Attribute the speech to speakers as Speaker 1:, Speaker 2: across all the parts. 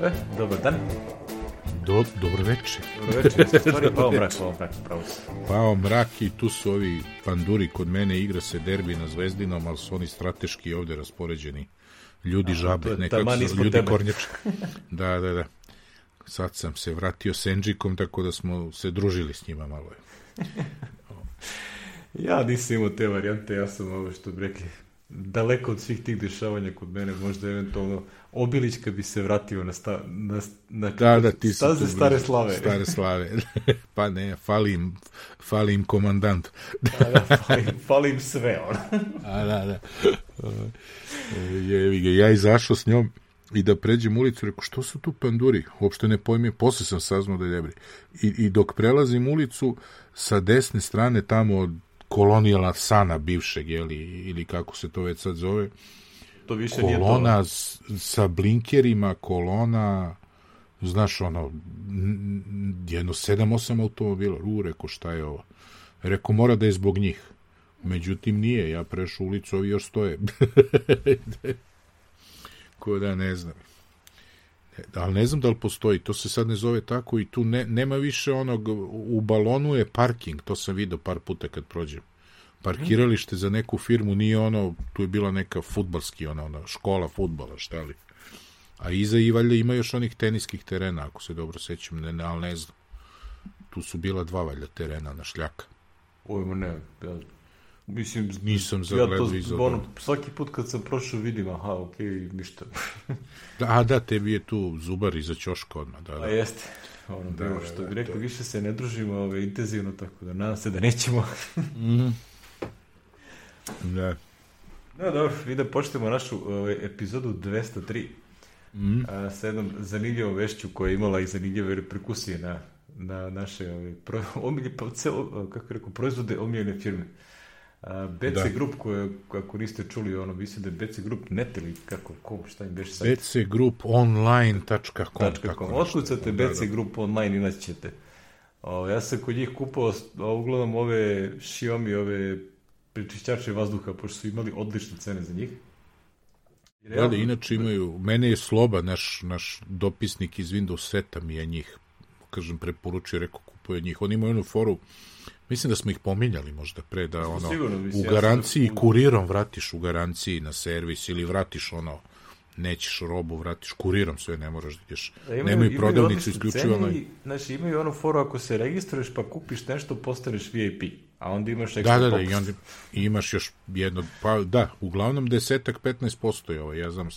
Speaker 1: E, dobar dan.
Speaker 2: Do, dobro večer.
Speaker 1: Dobro večer. Stvari, pao mrak, pao mrak, pravo se.
Speaker 2: Pao mrak i tu su ovi panduri kod mene, igra se derbi na Zvezdinom, ali su oni strateški ovde raspoređeni. Ljudi
Speaker 1: to
Speaker 2: žabe, nekako su ljudi
Speaker 1: tebe.
Speaker 2: kornjače. Da, da, da. Sad sam se vratio s Enđikom, tako da smo se družili s njima malo.
Speaker 1: Ja nisam imao te varijante, ja sam ovo što bi rekli daleko od svih tih dešavanja kod mene, možda eventualno Obilić kad bi se vratio na, sta, na, na
Speaker 2: Da, da, ti
Speaker 1: staze
Speaker 2: tu
Speaker 1: stare slave.
Speaker 2: Stare slave. pa ne, fali im, fali im komandant.
Speaker 1: Da, da, fali, fali im sve, ono.
Speaker 2: A, da, da. Jevi ga, ja izašao s njom i da pređem ulicu, rekao, što su tu panduri? Uopšte ne pojmim, posle sam saznao da je debri. I, I dok prelazim ulicu, sa desne strane tamo od kolonijala sana bivšeg, jeli, ili kako se to već sad zove,
Speaker 1: To više nije to.
Speaker 2: kolona sa blinkerima, kolona, znaš, ono, jedno sedam, osam automobila. U, rekao, šta je ovo? Rekao, mora da je zbog njih. Međutim, nije. Ja prešao ulicu, ovi još stoje. Ko da ne znam. Ali ne znam da li postoji, to se sad ne zove tako i tu ne, nema više onog, u balonu je parking, to sam vidio par puta kad prođem. Parkiralište za neku firmu nije ono, tu je bila neka futbalski, ona, ona škola futbala, šta li. A iza i valjda ima još onih teniskih terena, ako se dobro sećam, ne, ne, ali ne znam. Tu su bila dva valjda terena na šljaka.
Speaker 1: Ojmo ne, ja, mislim,
Speaker 2: Nisam
Speaker 1: ja
Speaker 2: zagledao
Speaker 1: to,
Speaker 2: iza
Speaker 1: ono, svaki put kad sam prošao vidim, aha, okej, ništa.
Speaker 2: Da, a da, tebi je tu zubar iza ćoška odmah, da,
Speaker 1: A
Speaker 2: da.
Speaker 1: jeste. Ono,
Speaker 2: Da,
Speaker 1: da,
Speaker 2: da,
Speaker 1: što
Speaker 2: da,
Speaker 1: bi rekao,
Speaker 2: to je.
Speaker 1: više se ne družimo ove, intenzivno, tako da nadam se da nećemo.
Speaker 2: da.
Speaker 1: No, dobro, i da počnemo našu ove, epizodu 203
Speaker 2: Mm.
Speaker 1: a, sa jednom zanimljivom vešću koja je imala i zanimljive reperkusije na, na naše ove, pro, omilje, pa, celo, kako rekao, proizvode omiljene firme. A, BC
Speaker 2: Da.
Speaker 1: Group, koje, ako niste čuli, ono, mislim da je BC Group net ili kako, ko, šta im beše sad?
Speaker 2: bcgrouponline.com
Speaker 1: .com. Otkucate BC Group online i naći ćete. O, ja sam kod njih kupao uglavnom ove Xiaomi, ove prečišćače vazduha, pošto su imali odlične cene za njih. I
Speaker 2: Da, da, inače imaju, mene je Sloba, naš, naš dopisnik iz Windows seta mi je njih, kažem, preporučio, rekao, kupuje njih. Oni imaju onu foru, mislim da smo ih pominjali možda pre, da ono,
Speaker 1: sigurno, mislim,
Speaker 2: u
Speaker 1: ja sam-
Speaker 2: garanciji, kurirom vratiš u garanciji na servis ili vratiš ono, nećeš robu, vratiš kurirom sve, ne moraš da ideš.
Speaker 1: Da, imaju-
Speaker 2: Nemaju
Speaker 1: imaju
Speaker 2: prodavnicu, isključivo
Speaker 1: cene
Speaker 2: onaj...
Speaker 1: i, Znači, imaju onu foru ako se registruješ pa kupiš nešto, postaneš VIP. A onda imaš
Speaker 2: Da,
Speaker 1: ekstra
Speaker 2: da, da,
Speaker 1: popust.
Speaker 2: i onda imaš još jedno, pa da, uglavnom desetak, 15% je ovo, ja znam,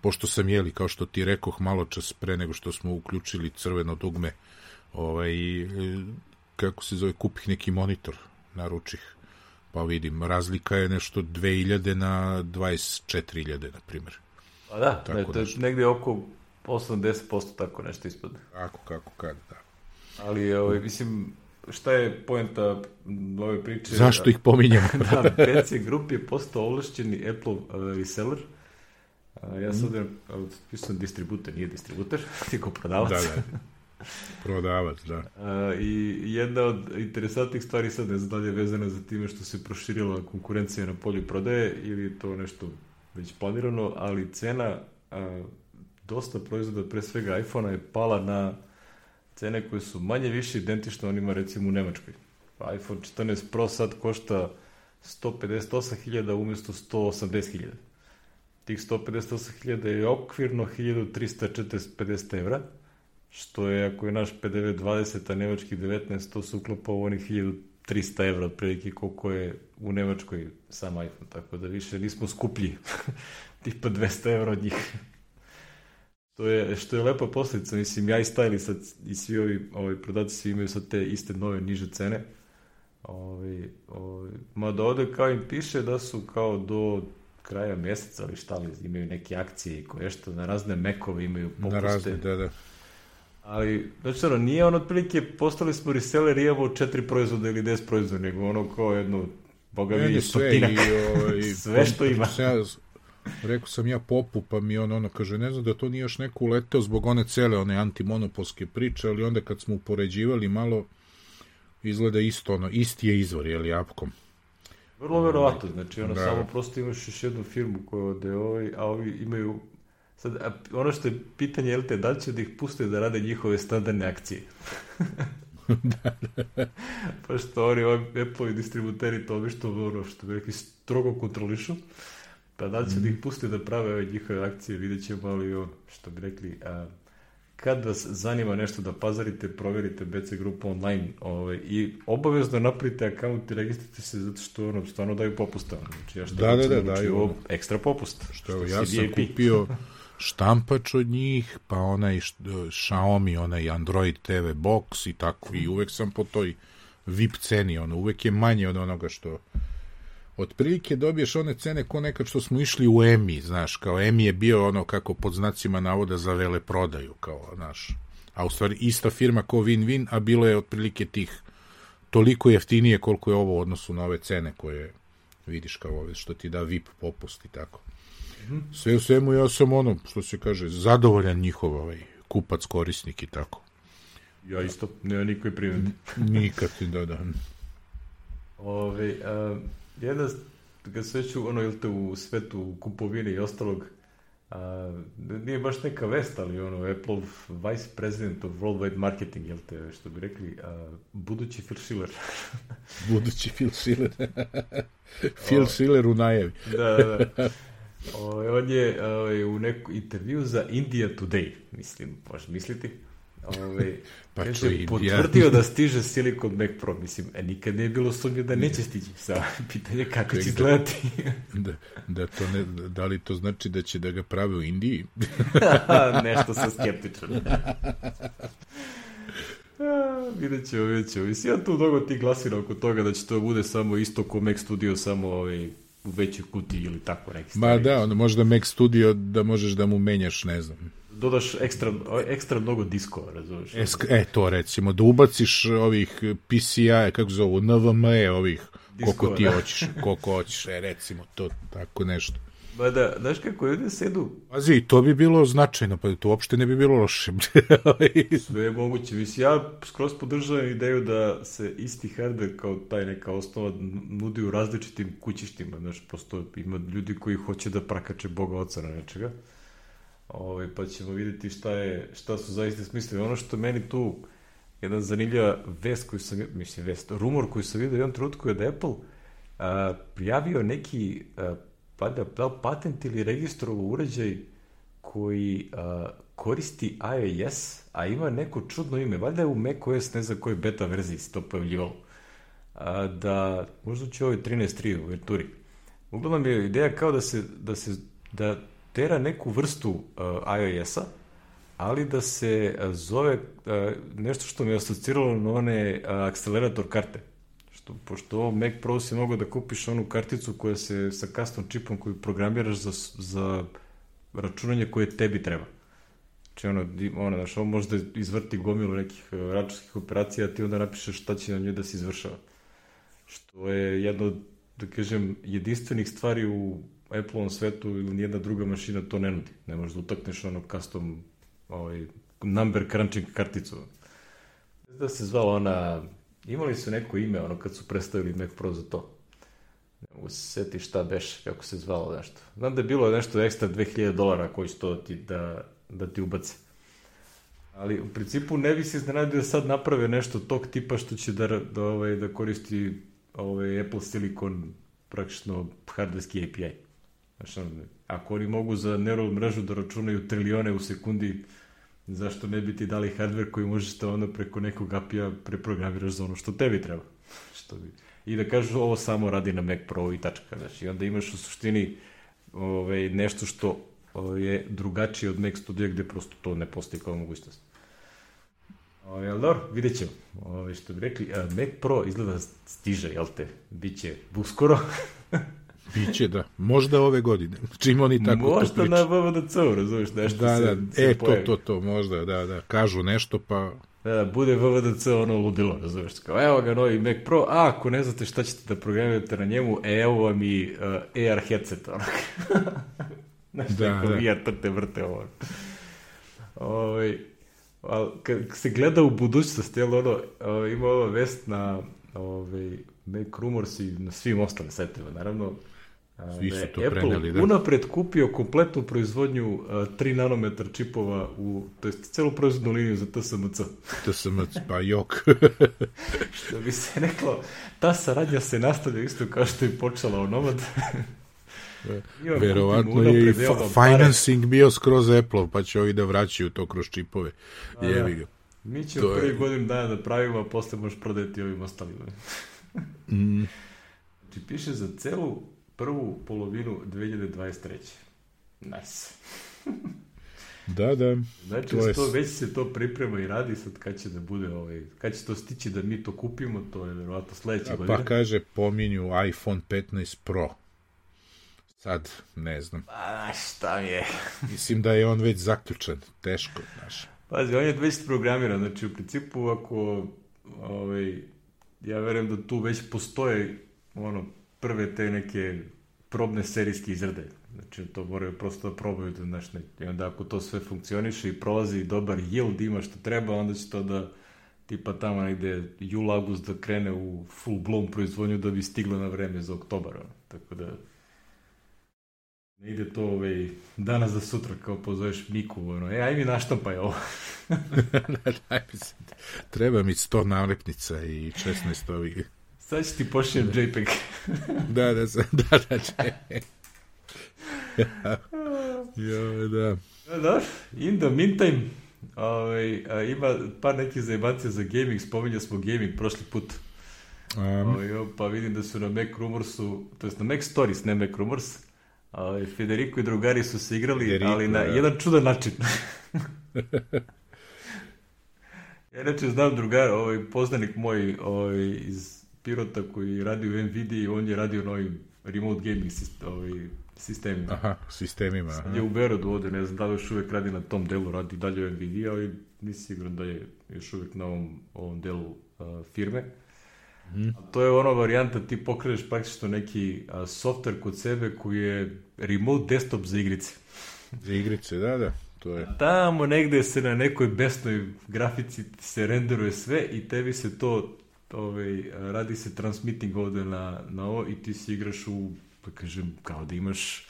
Speaker 2: pošto sam jeli, kao što ti rekoh malo čas pre nego što smo uključili crveno dugme, ovaj, e, kako se zove, kupih neki monitor, naručih, pa vidim, razlika je nešto 2000 na 24.000, na primjer.
Speaker 1: Pa da,
Speaker 2: Tako
Speaker 1: ne, to je
Speaker 2: nešto.
Speaker 1: negde oko 80% tako nešto ispada.
Speaker 2: Kako, kako, kad, da.
Speaker 1: Ali, ovaj, mislim, šta je poenta ove priče?
Speaker 2: Zašto ih pominjamo?
Speaker 1: da, PC Group je postao ovlašćeni Apple uh, reseller. Uh, ja sad mm. pisam distributer, nije distributer, nego prodavac.
Speaker 2: da, da. Prodavac, da.
Speaker 1: Uh, I jedna od interesantnih stvari sad ne znam da je vezana za time što se proširila konkurencija na polju prodaje ili to nešto već planirano, ali cena uh, dosta proizvoda, pre svega iPhone-a je pala na cene koje su manje više identične onima recimo u Nemačkoj. IPhone 14 Pro sad košta 158.000 umjesto 180.000. Tih 158.000 je okvirno 1350 evra, što je, ako je naš PDV 20, a nemački 19, to se uklapa onih 1300 evra otprilike koliko je u Nemačkoj sam iPhone, tako da više nismo skuplji, tipa 200 evra od njih. To je, što je lepa posljedica, mislim, ja i Stajli sad, i svi ovi, ovi prodavci svi imaju sad te iste nove niže cene. Ovi, ovi, mada ovde kao im piše da su kao do kraja mjeseca, ali šta li, imaju neke akcije i koje što na razne mekove imaju popuste.
Speaker 2: Na razne, da, da.
Speaker 1: Ali, znači, nije ono otprilike, postali smo reseller i imamo četiri proizvoda ili deset proizvoda, nego ono kao jedno, boga mi, stotinak.
Speaker 2: i, ovaj,
Speaker 1: Sve što ima.
Speaker 2: rekao sam ja popu, pa mi on ono kaže, ne znam da to nije još neko uleteo zbog one cele, one antimonopolske priče, ali onda kad smo upoređivali malo, izgleda isto, ono, isti je izvor, je li, apkom.
Speaker 1: Vrlo verovatno, znači ono
Speaker 2: Da.
Speaker 1: samo prosto imaš još jednu firmu koja ode ovaj, a ovi imaju Sad, a, ono što je pitanje, jel te, da li će da ih puste da rade njihove standardne akcije? da, da. Pa što oni, Apple-ovi distributeri to što, ono, što bi rekli, strogo kontrolišu. Pa da li će mm. da ih puste da prave ove njihove akcije, vidjet ćemo, ali ono, što bi rekli, a, kad vas zanima nešto da pazarite, proverite BC grupu online ovaj, i obavezno napravite akaunt i registrite se zato što ono, stvarno daju popusta. Znači, ja što
Speaker 2: da, da, da, daju
Speaker 1: ono, ekstra popust.
Speaker 2: Što, što ja sam VIP. kupio štampač od njih, pa onaj Xiaomi, onaj Android TV box i tako, i uvek sam po toj VIP ceni, ono, uvek je manje od onoga što otprilike dobiješ one cene ko nekad što smo išli u EMI, znaš, kao EMI je bio ono kako pod znacima navoda za vele prodaju, kao, znaš, a u stvari ista firma ko Win-Win, a bilo je otprilike tih toliko jeftinije koliko je ovo u odnosu na ove cene koje vidiš kao ove, što ti da VIP popust i tako. Sve u svemu ja sam ono, što se kaže, zadovoljan njihov ovaj, kupac, korisnik i tako.
Speaker 1: Ja isto, nema nikoj primjeti.
Speaker 2: Nikad, da, da.
Speaker 1: Ove, a, jedna, kad se već ono, ili te u svetu kupovine i ostalog, a, nije baš neka vest, ali ono, Apple Vice President of Worldwide Marketing, jel te, što bi rekli, a, budući Phil Schiller.
Speaker 2: budući Phil Schiller. Phil Schiller u najavi.
Speaker 1: da, da, da. O, on je o, u neku intervju za India Today, mislim, možeš misliti, Ove, pa kaže, potvrdio ja... da stiže Silicon Mac Pro. Mislim, e, nikad nije bilo sumnje da neće stići. Sa pitanje kako će izgledati.
Speaker 2: da, da, to ne, da li to znači da će da ga prave u Indiji?
Speaker 1: Nešto sam skeptičan. vidjet ćemo, vidjet ćemo. Mislim, ja tu mnogo ti glasina oko toga da će to bude samo isto ko Mac Studio, samo ovaj, u većoj kutiji ili tako neki
Speaker 2: stvari. Ma da, onda možda Mac Studio da možeš da mu menjaš, ne znam,
Speaker 1: dodaš ekstra, ekstra mnogo diskova, razumiješ?
Speaker 2: E, e, to recimo, da ubaciš ovih PCI, kako zovu, NVMe, ovih, diskova, koliko ti da. hoćeš, koliko hoćeš, e, recimo, to, tako nešto.
Speaker 1: Ba da, znaš kako ljudi sedu...
Speaker 2: Pazi, to bi bilo značajno, pa to uopšte ne bi bilo loše.
Speaker 1: Sve je moguće. Mislim, ja skroz podržavam ideju da se isti hardware kao taj neka osnova nudi u različitim kućištima. Znaš, prosto ima ljudi koji hoće da prakače Boga oca na nečega. Ovaj, pa ćemo videti šta, je, šta su zaista smislili. Ono što meni tu jedna zanimljiva vest koju sam, mislim vest, rumor koji sam vidio u jednom trenutku je da Apple a, prijavio neki a, pa da, li patent ili registrovo uređaj koji a, koristi iOS, a ima neko čudno ime, valjda je u macOS, ne znam kojoj beta verziji se to pojavljivalo, a, da možda će ovoj 13.3 u Venturi. Uglavnom je ideja kao da se, da se da tera neku vrstu iOS-a, ali da se zove uh, nešto što mi asociralo na one akcelerator karte. Što, pošto Mac Pro si mogao da kupiš onu karticu koja se sa custom čipom koju programiraš za, za računanje koje tebi treba. Znači ono, ono, znaš, ovo možda izvrti gomilu nekih uh, računskih operacija, a ti onda napišeš šta će na njoj da se izvršava. Što je jedno od, da kažem, jedinstvenih stvari u Apple-ovom svetu ili nijedna druga mašina to ne nudi. Ne možeš da utakneš ono custom ovaj, number crunching karticu. Da se zvala ona, imali su neko ime ono kad su predstavili Mac Pro za to. Ne mogu se šta beš, kako se zvalo nešto. Znam da je bilo nešto ekstra 2000 dolara koji će to ti da, da ti ubace. Ali u principu ne bi se iznenadio da sad naprave nešto tog tipa što će da, da, ovaj, da koristi ovaj, Apple Silicon praktično hardwareski API. Znaš, ako oni mogu za neural mrežu da računaju trilijone u sekundi, zašto ne bi ti dali hardware koji možeš da ono preko nekog API-a preprogramiraš za ono što tebi treba. što bi... I da kažu ovo samo radi na Mac Pro i tačka. Znači, onda imaš u suštini ovaj, nešto što je drugačije od Mac Studio gde prosto to ne postoji kao mogućnost. O, jel dobro, vidjet ćemo. Ove, što bi rekli, Mac Pro izgleda stiže, jel te? Biće uskoro.
Speaker 2: Biće, da. Možda ove godine. Čim oni tako
Speaker 1: možda to Možda na VVDC, razumiješ, nešto
Speaker 2: da,
Speaker 1: se,
Speaker 2: da. Se e, pojavi. to, to, to, možda, da, da. Kažu nešto, pa...
Speaker 1: Da, da, bude VVDC ono ludilo, razumiješ, kao evo ga novi Mac Pro, a ako ne znate šta ćete da programirate na njemu, e, evo vam i uh, AR headset, ono. Znaš, da, neko da. VR trte vrte ovo. Ovaj, ali kad se gleda u budućnost, jel ono, ovaj, ima ova vest na ovaj, Mac Rumors i na svim ostalim sajtovima, naravno,
Speaker 2: Svi su
Speaker 1: je
Speaker 2: to
Speaker 1: Apple
Speaker 2: preneli, da.
Speaker 1: unapred kupio kompletnu proizvodnju a, 3 nanometar čipova, u, to jest celu proizvodnu liniju za TSMC.
Speaker 2: TSMC, pa jok.
Speaker 1: Što bi se reklo, ta saradnja se nastavlja isto kao što je počela u Nomad.
Speaker 2: Verovatno je i financing bio skroz Apple, pa će ovi da vraćaju to kroz čipove.
Speaker 1: A, da.
Speaker 2: ga.
Speaker 1: Mi ćemo
Speaker 2: To je-
Speaker 1: prvi godin dana da pravimo, a posle možeš prodati ovim ostalima.
Speaker 2: Mm,
Speaker 1: Znači piše za celu prvu polovinu 2023. Nice.
Speaker 2: da, da.
Speaker 1: Znači,
Speaker 2: To je
Speaker 1: to već se to priprema i radi, sad kad će da bude, ovaj, kad će to stići da mi to kupimo, to je verovatno sledeće
Speaker 2: A
Speaker 1: godine.
Speaker 2: Pa kaže, pominju iPhone 15 Pro. Sad, ne znam.
Speaker 1: Pa, znaš, šta mi je?
Speaker 2: Mislim da je on već zaključan. Teško, znaš.
Speaker 1: Pazi, on je već programiran, znači u principu ako, ovaj, ja verujem da tu već postoje ono, prve te neke probne serijske izrade. Znači to moraju prosto da probaju da, znaš, i onda ako to sve funkcioniše i prolazi dobar yield, ima što treba, onda će to da tipa tamo negde jul, august da krene u full blown proizvodnju da bi stiglo na vreme za oktobar. Ono. Tako da ne ide to ovaj, danas za sutra kao pozoveš Miku, ono, e, aj mi naštampaj ovo.
Speaker 2: Mi se- Treba mi 100 nalepnica i 16 ovih.
Speaker 1: Sad ću ti pošljem JPEG.
Speaker 2: Da, da, da, da, da. Jo, da.
Speaker 1: Da, da. In the meantime, ovaj, a, ima par nekih zajebancija za gaming, spominjao smo gaming prošli put.
Speaker 2: Um,
Speaker 1: Ovaj, pa vidim da su na Mac Rumorsu, to jest na Mac Stories, ne Mac Rumors, ovaj, Federico i drugari su se igrali,
Speaker 2: Federico,
Speaker 1: ali na
Speaker 2: da.
Speaker 1: jedan čudan način. ja inače znam drugar, ovaj, poznanik moj ovaj, iz Pirota koji radi u NVIDIA, on je radio na ovim remote gaming sist, ovaj, sistemima.
Speaker 2: aha, sistemima.
Speaker 1: Sad je u Berodu ovde, ne znam da li još uvek radi na tom delu, radi dalje u NVIDIA, ali nisam siguran da je još uvek na ovom, ovom delu uh, firme.
Speaker 2: Mhm.
Speaker 1: A to je ona varijanta, ti pokreneš praktično neki uh, software kod sebe koji je remote desktop za igrice.
Speaker 2: Za igrice, da, da. To je.
Speaker 1: Tamo negde se na nekoj besnoj grafici se renderuje sve i tebi se to ovaj, radi se transmitting ovde na, na ovo i ti si igraš u, da kažem, kao da imaš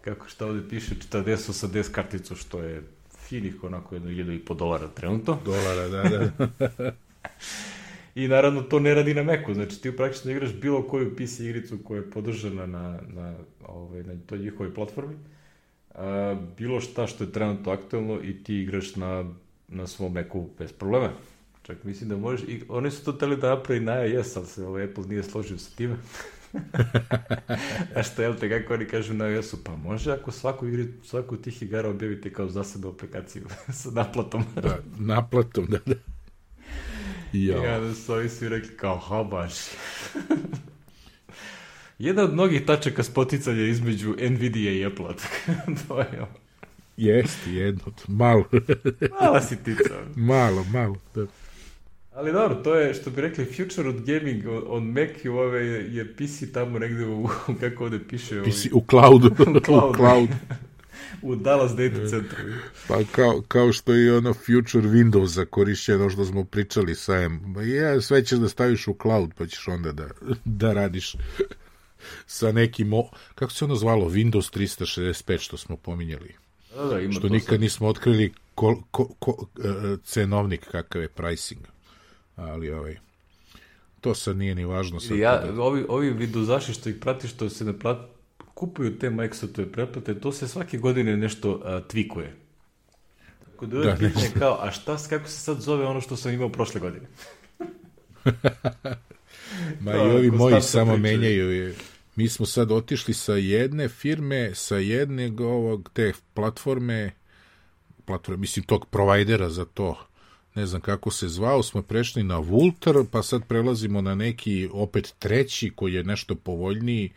Speaker 1: kako šta ovde piše, 40 80 karticu, što je finih onako jedno 1500 dolara trenutno.
Speaker 2: Dolara, da, da.
Speaker 1: I naravno to ne radi na Macu, znači ti praktično igraš bilo koju PC igricu koja je podržana na, na, ovaj, na toj njihovoj platformi, a, bilo šta što je trenutno aktualno i ti igraš na, na svom Macu bez problema. Čak mislim da možeš, i oni su to teli da napravi na iOS, ali se ovaj Apple nije složio sa time. A što, jel te, kako oni kažu na iOS-u, pa može ako svaku, igri, svaku tih igara objavite kao zasebnu aplikaciju sa naplatom.
Speaker 2: da naplatom, da, da.
Speaker 1: Ja.
Speaker 2: Jo.
Speaker 1: onda su ovi svi rekli kao, ha baš. Jedna od mnogih tačaka spoticanja između Nvidia i Apple-a. to je ovo.
Speaker 2: Jeste, jedno. Malo,
Speaker 1: Mala sitica.
Speaker 2: malo, malo. Da.
Speaker 1: Ali dobro, to je, što bi rekli, future od gaming on, on Mac i ove je, PC tamo negde u, kako ovde piše, ovaj,
Speaker 2: Pisi, u cloudu.
Speaker 1: U cloudu.
Speaker 2: u cloudu.
Speaker 1: u Dallas Data Center.
Speaker 2: Pa kao, kao što je ono future Windowsa korišćeno što smo pričali sa M. Ja, sve ćeš da staviš u cloud, pa ćeš onda da, da radiš sa nekim, o, kako se ono zvalo, Windows 365 što smo pominjali.
Speaker 1: Da, da, ima
Speaker 2: Što
Speaker 1: to
Speaker 2: nikad
Speaker 1: sad.
Speaker 2: nismo otkrili ko, ko, ko, e, cenovnik kakav je pricing. Ali ovaj, to sad nije ni važno. Sad
Speaker 1: Ja,
Speaker 2: da-
Speaker 1: ovi, ovi vidozaši što ih prati, što se ne plat, kupuju te Microsoftove pretplate, to se svake godine nešto a, tvikuje. Tako da,
Speaker 2: Da,
Speaker 1: pitanje kao, a šta, kako se sad zove ono što sam imao prošle godine?
Speaker 2: Ma i ovi moji samo
Speaker 1: priča.
Speaker 2: menjaju. je. Mi smo sad otišli sa jedne firme, sa jedne ovog, te platforme, platforme, mislim tog provajdera za to, ne znam kako se zvao, smo prešli na Vultar, pa sad prelazimo na neki opet treći koji je nešto povoljniji,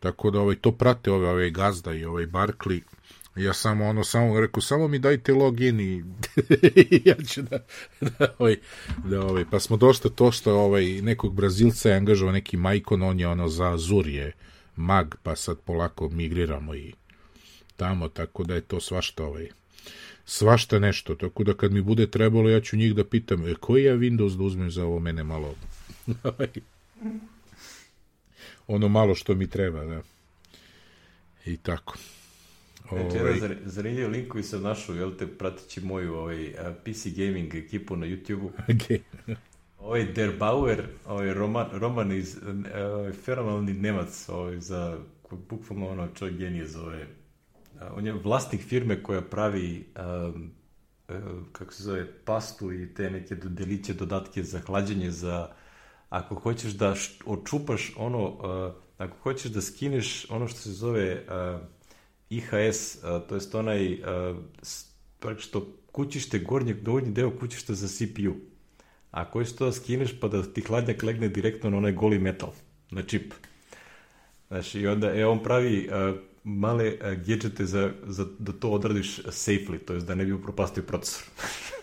Speaker 2: tako da ovaj, to prate ove, ove gazda i ovaj Barkli, ja samo ono, samo rekao, samo mi dajte login i ja ću da, da, ovaj, da ovaj, pa smo dosta to što ovaj, nekog Brazilca je angažao neki majkon, on je ono za Azur je mag, pa sad polako migriramo i tamo, tako da je to svašta ovaj, svašta nešto, tako da kad mi bude trebalo ja ću njih da pitam, e, koji ja Windows da uzmem za ovo mene malo ono malo što mi treba, da. I tako.
Speaker 1: Znači, ovaj... jedan zanimljiv link koji sam našao, jel te, pratići moju ovaj, PC gaming ekipu na YouTube-u. Okay. ovaj Der Bauer, ovaj Roman, Roman iz, ovaj, fenomenalni Nemac, ovaj, za, bukvalno ono, čovjek genije zove. On je vlasnik firme koja pravi um, kako se zove, pastu i te neke deliće, dodatke za hlađenje, za ako hoćeš da očupaš ono, uh, ako hoćeš da skineš ono što se zove uh, IHS, uh, to jest onaj uh, što kućište, gornji, donji deo kućišta za CPU. A koji što da skineš pa da ti hladnjak legne direktno na onaj goli metal, na čip. Znači, i onda, e, on pravi uh, male uh, gadgete za, za da to odradiš safely, to je da ne bi upropastio procesor.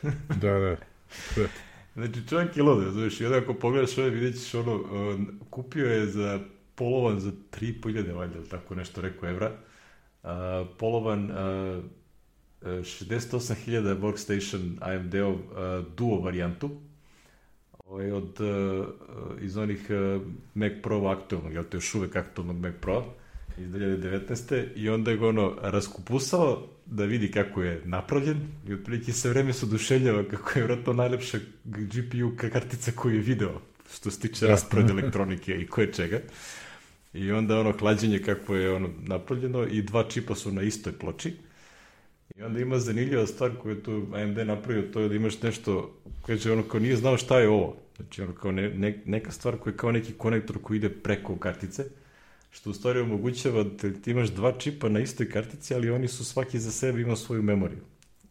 Speaker 2: da, da.
Speaker 1: Znači, čovjek je lode, znaš, i onda ako pogledaš ove, vidjet ćeš ono, uh, kupio je za polovan za 3.500, valjda, tako nešto rekao evra, uh, polovan uh, 68.000 workstation AMD-ov duo varijantu, ovaj, od, uh, iz onih Mac Pro aktualnog, jel to još uvek aktualnog Mac Pro, iz 2019. i onda je ga ono raskupusao da vidi kako je napravljen i otprilike se vreme se oduševljava kako je vratno najlepša GPU kartica koju je video što se tiče raspored elektronike i koje čega. I onda ono hlađenje kako je ono napravljeno i dva čipa su na istoj ploči. I onda ima zanimljiva stvar koju je tu AMD napravio, to je da imaš nešto, kaže ono kao nije znao šta je ovo. Znači ono kao ne, ne, neka stvar koja je kao neki konektor koji ide preko kartice što u stvari omogućava da ti imaš dva čipa na istoj kartici, ali oni su svaki za sebe ima svoju memoriju.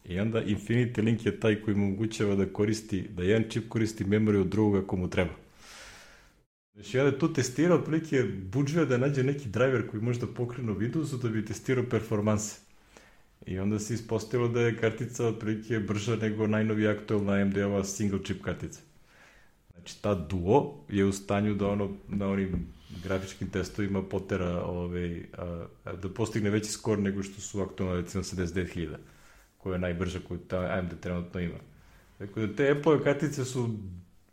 Speaker 1: I onda Infinity Link je taj koji mu omogućava da koristi, da jedan čip koristi memoriju od drugog ako mu treba. Znači, ja da tu testirao, otprilike budžio da nađe neki driver koji možda pokrenu Windowsu da bi testirao performanse. I onda se ispostavilo da je kartica otprilike brža nego najnovija aktualna AMD-ova single chip kartica. Znači, ta Duo je u stanju da ono, na onim grafičkim testovima potera ovaj, a, a, da postigne veći skor nego što su aktualno recimo 79.000 koja je najbrža koju ta AMD trenutno ima. Tako da te Apple kartice su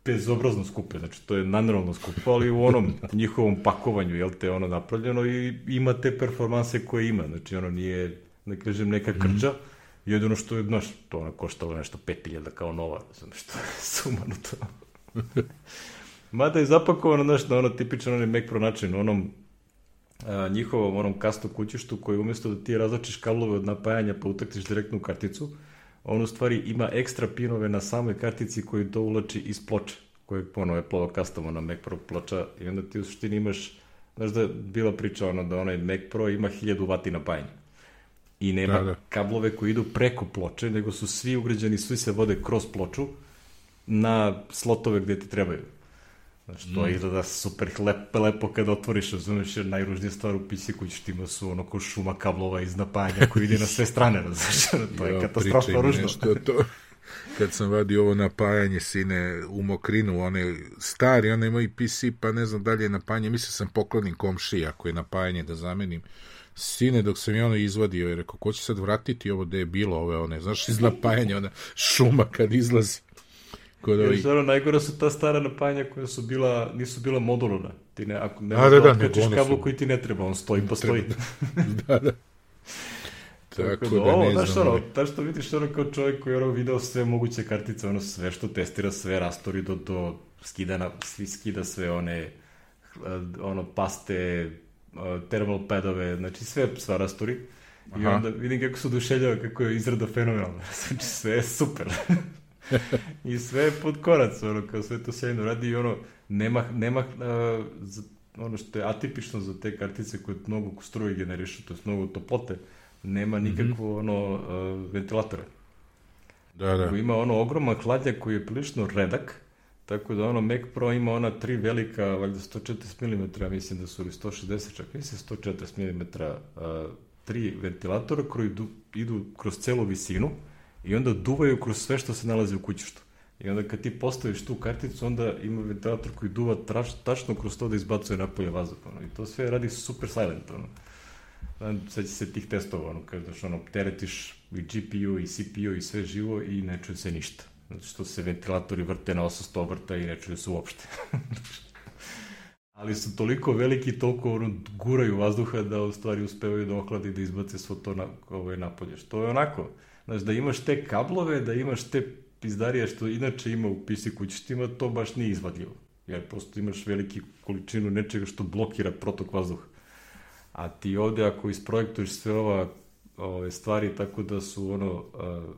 Speaker 1: bezobrazno skupe, znači to je nanormalno skupo, ali u onom njihovom pakovanju, jel te, ono napravljeno i ima te performanse koje ima, znači ono nije, ne da kažem, neka mhm. krđa, mm. jedino što je, znaš, to ona koštalo nešto 5000 kao nova, znači što je sumanuto. Mada je zapakovano, znaš, na ono tipičan onaj Mac Pro način, onom a, njihovom onom kasto kućištu koji umjesto da ti razlačiš kablove od napajanja pa utaktiš direktno u karticu, on u stvari ima ekstra pinove na samoj kartici koji to ulači iz ploče, koje ponovo je plovo custom na Mac Pro ploča i onda ti u suštini imaš, znaš da je bila priča ono da onaj Mac Pro ima 1000 vati napajanja i nema da, da. kablove koji idu preko ploče, nego su svi ugrađeni, svi se vode kroz ploču na slotove gde ti trebaju. Znači, to mm. izgleda super lepo, lepo kad otvoriš, razumeš, jer najružnija stvar u PC kućištima su ono ko šuma kablova iz napajanja koji ide na sve strane, razumeš, to je katastrofno ružno. Nešto
Speaker 2: to, kad sam vadio ovo napajanje sine u mokrinu, one stari, one imaju PC, pa ne znam dalje napajanje, mislim sam poklonim komši, ako je napajanje da zamenim. Sine, dok sam je ono izvadio, je rekao, ko će sad vratiti ovo da je bilo ove, one, znaš, iz napajanja, ona šuma kad izlazi.
Speaker 1: Kod Jer stvarno najgore su ta stara napajanja koja su bila, nisu bila modularna. Ti ne, ako ne
Speaker 2: da, da, da,
Speaker 1: kačiš kablo su... koji ti ne treba, on stoji pa stoji.
Speaker 2: da, da.
Speaker 1: Tako, da, da ne znaš, znam. Ono, ta što vidiš ono kao čovjek koji je ono video sve moguće kartice, ono sve što testira, sve rastori do, do skida, na, svi skida sve one ono paste, thermal padove, znači sve sva rastori. Aha. I onda vidim kako su oduševljava, kako je izrada fenomenalna. Znači sve je super. I sve je pod korac, ono, kao sve to sjajno radi i ono, nema, nema uh, za, ono što je atipično za te kartice koje mnogo struje generišu, to je mnogo toplote, nema mhm. nikakvo mm -hmm. ono uh, ventilatora.
Speaker 2: Da, da.
Speaker 1: Ima ono ogroman hladnjak koji je prilično redak, tako da ono Mac Pro ima ona tri velika, valjda 140 mm, mislim da su ili 160, čak mislim 140 mm, uh, tri ventilatora koji idu, idu kroz celu visinu, i onda duvaju kroz sve što se nalazi u kućištu. I onda kad ti postaviš tu karticu, onda ima ventilator koji duva traš, tačno kroz to da izbacuje napolje vazduh. Ono. I to sve radi super silent. Ono. Će se tih testova, ono, kada ono, teretiš i GPU i CPU i sve živo i ne čuje se ništa. Znači što se ventilatori vrte na 800 vrta i ne čuje se uopšte. ali su toliko veliki, toliko ono, guraju vazduha da u stvari uspevaju da ohladi da izbace svo to na, ovaj, napolje. Što je onako, znaš, da imaš te kablove, da imaš te pizdarije što inače ima u PC kućištima, to baš nije izvadljivo. Jer prosto imaš veliki količinu nečega što blokira protok vazduha. A ti ovde ako isprojektuješ sve ova ove stvari tako da su ono a,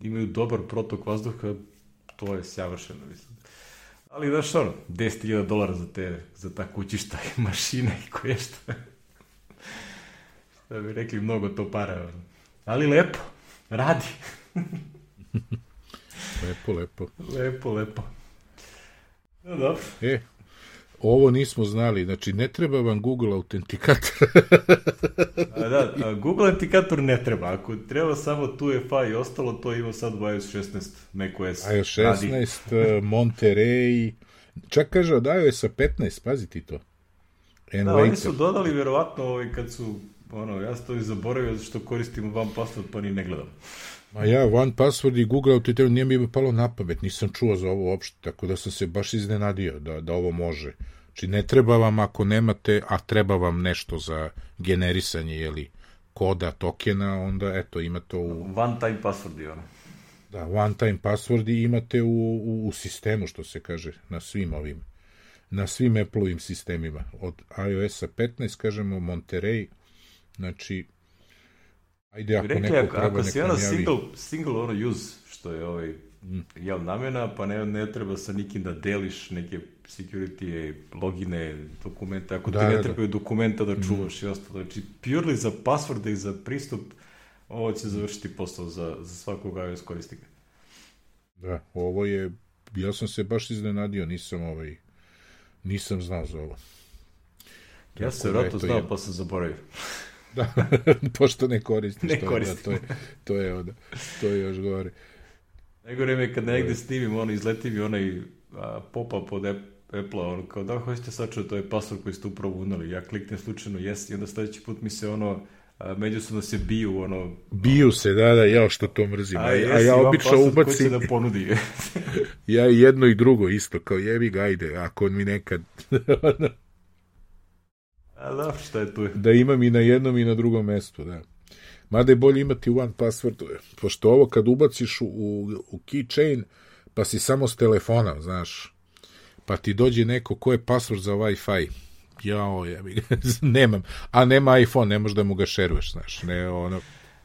Speaker 1: imaju dobar protok vazduha, to je savršeno, mislim. Ali, znaš, ono, 10.000 dolara za te, za ta kućišta i mašine i koje šta. šta bi rekli, mnogo to para. Ono. Ali lepo, radi.
Speaker 2: lepo, lepo.
Speaker 1: Lepo, lepo. No, dobro.
Speaker 2: E, ovo nismo znali, znači ne treba vam Google autentikator.
Speaker 1: a da, a Google autentikator ne treba, ako treba samo tu FA i ostalo, to ima sad u iOS 16 macOS.
Speaker 2: iOS 16, Monterey, čak kaže od iOS 15, pazi ti to.
Speaker 1: And da, later. oni su dodali verovatno ovaj, kad su, ono, ja sam to i zaboravio što koristim one password pa ni ne gledam.
Speaker 2: Ma ja, one password i Google Authenticator nije mi palo na pamet, nisam čuo za ovo uopšte, tako da sam se baš iznenadio da, da ovo može. Znači ne treba vam ako nemate, a treba vam nešto za generisanje, jeli, koda, tokena, onda eto ima to u...
Speaker 1: One time password je ono.
Speaker 2: Da, one time password i imate u, u, u sistemu, što se kaže, na svim ovim, na svim Apple-ovim sistemima. Od iOS-a 15, kažemo, Monterey, znači,
Speaker 1: Ajde, ako rekli, neko treba, ako si ono single, single ono use, što je ovaj, mm. jel namjena, pa ne, ne treba sa nikim da deliš neke security logine, dokumente, ako da, ti ne da, trebaju da. dokumenta da mm. čuvaš mm. i ostalo. Znači, purely za passworde i za pristup, ovo će završiti posao za, za svakog iOS korisnika.
Speaker 2: Da, ovo je, ja sam se baš iznenadio, nisam ovaj, nisam znao za ovo.
Speaker 1: Ja sam se vratno znao, je... pa sam zaboravio.
Speaker 2: Da, pošto ne koristiš
Speaker 1: ne to, koristim.
Speaker 2: da, to, je, to, je onda, to je još gore.
Speaker 1: Najgore mi je kad negde snimim, ono, izleti mi onaj pop-up od Apple-a, ono, kao da hoćete sačuvati, to je password koji ste upravo unali. Ja kliknem slučajno yes i onda sledeći put mi se ono, a, međusobno se biju, ono...
Speaker 2: Biju se, da, da, ja što to mrzim. A, a, a ja obično ubacim...
Speaker 1: da ponudi.
Speaker 2: ja jedno i drugo isto, kao jevi ga, ajde, ako mi nekad...
Speaker 1: A da, šta je tu?
Speaker 2: Da imam i na jednom i na drugom mestu, da. Mada je bolje imati one password, pošto ovo kad ubaciš u, u, u keychain, pa si samo s telefona, znaš, pa ti dođe neko ko je password za Wi-Fi, jao, ja nemam, a nema iPhone, ne možeš da mu ga šeruješ, znaš, ne, ono,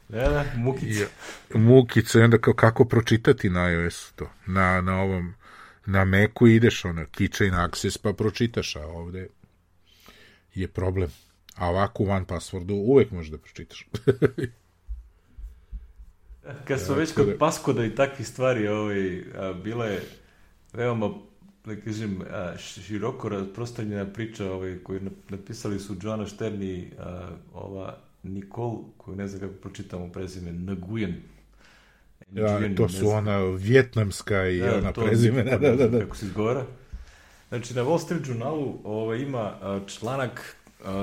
Speaker 1: da, da, mukice.
Speaker 2: Mukice, onda kao, kako pročitati na iOS to, na, na ovom, na Macu ideš, ono, keychain access, pa pročitaš, a ovde, je problem. A ovako u one passwordu uvek možeš da pročitaš.
Speaker 1: Kad smo već kod da- paskoda i takvih stvari, ovaj, a, bila je veoma, da kažem, a, široko rasprostranjena priča ovaj, koju napisali su Joana Štern i a, ova Nikol, koju ne znam kako pročitamo prezime, Nguyen.
Speaker 2: Ja, to su ona vjetnamska i da, ona prezimena.
Speaker 1: Da, da, da. Kako se izgovara. Znači, na Wall Street Journalu ovaj, ima članak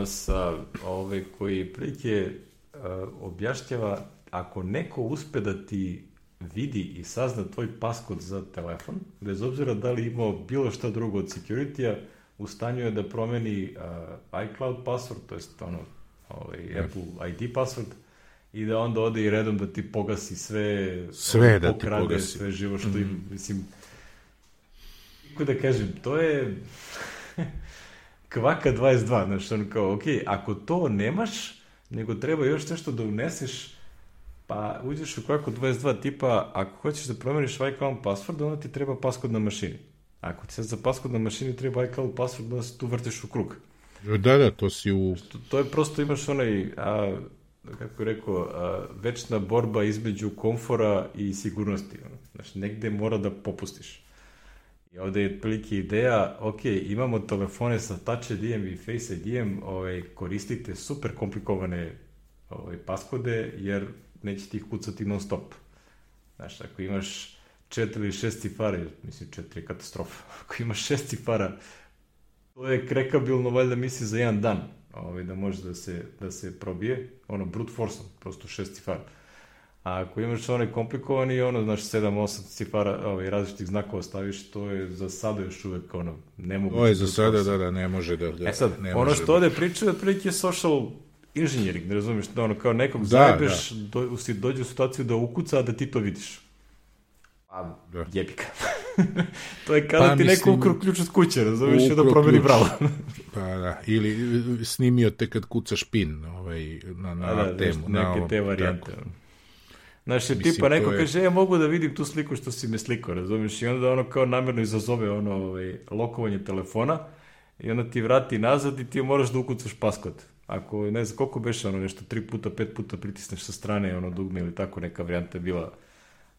Speaker 1: sa, ovaj, koji prilike objašnjava ako neko uspe da ti vidi i sazna tvoj paskod za telefon, bez obzira da li imao bilo šta drugo od security-a, u stanju je da promeni uh, iCloud password, to jest ono, ovaj. Apple ID password, i da onda ode i redom da ti pogasi sve,
Speaker 2: sve da pokrade, ti pogasi.
Speaker 1: sve živo što im, mm. mislim, kako da kažem, to je kvaka 22, znaš, on kao, ok, ako to nemaš, nego treba još nešto da uneseš, pa uđeš u kvaku 22 tipa, ako hoćeš da promeniš iCloud password, onda ti treba paskod na mašini. Ako ti sad za paskod na mašini treba iCloud password, onda se tu vrtiš u krug.
Speaker 2: Da, da, to si u...
Speaker 1: To, to je prosto, imaš onaj, a, kako je rekao, a, večna borba između komfora i sigurnosti. Znaš, negde mora da popustiš. I ovde je otprilike ideja, ok, imamo telefone sa Touch ID-em i Face ID-em, ovaj, koristite super komplikovane ovaj, paskode, jer neće ti ih kucati non stop. Znaš, ako imaš četiri ili šest cifara, mislim četiri je katastrofa, ako imaš šest cifara, to je krekabilno valjda misli za jedan dan, ovaj, da može da se, da se probije, ono, brute force, prosto šest cifara. A ako imaš onaj komplikovani, ono, znaš, 7-8 cifara ovaj, različitih znakova staviš, to je za sada još uvek, ono, ne mogu...
Speaker 2: To je za sada, da, da, ne može da... da
Speaker 1: E sad,
Speaker 2: ne
Speaker 1: ono što
Speaker 2: da-
Speaker 1: ovde pričaju, otprilike je social engineering, ne razumiješ, da ono, kao nekog
Speaker 2: Da,
Speaker 1: zajebeš, do, si dođe u situaciju da ukuca, a da ti to vidiš. A,
Speaker 2: Da.
Speaker 1: jebika. to je kada
Speaker 2: Pa,
Speaker 1: ti neko ukro ključ od kuće, razumiješ, da promeni bravo.
Speaker 2: Pa da, ili e, snimio te kad kucaš pin ovaj, na, na
Speaker 1: A da,
Speaker 2: temu. na
Speaker 1: neke
Speaker 2: ovom,
Speaker 1: te varijante.
Speaker 2: tako.
Speaker 1: Znaš, jer
Speaker 2: Mislim,
Speaker 1: tipa neko
Speaker 2: je-
Speaker 1: kaže, ja mogu da vidim tu sliku što si me slikao, razumiješ? I onda ono kao namjerno izazove ono ovaj, lokovanje telefona i onda ti vrati nazad i ti moraš da ukucaš paskod. Ako, ne znam, koliko beše ono nešto, tri puta, pet puta pritisneš sa strane ono dugme ili tako neka varijanta je bila.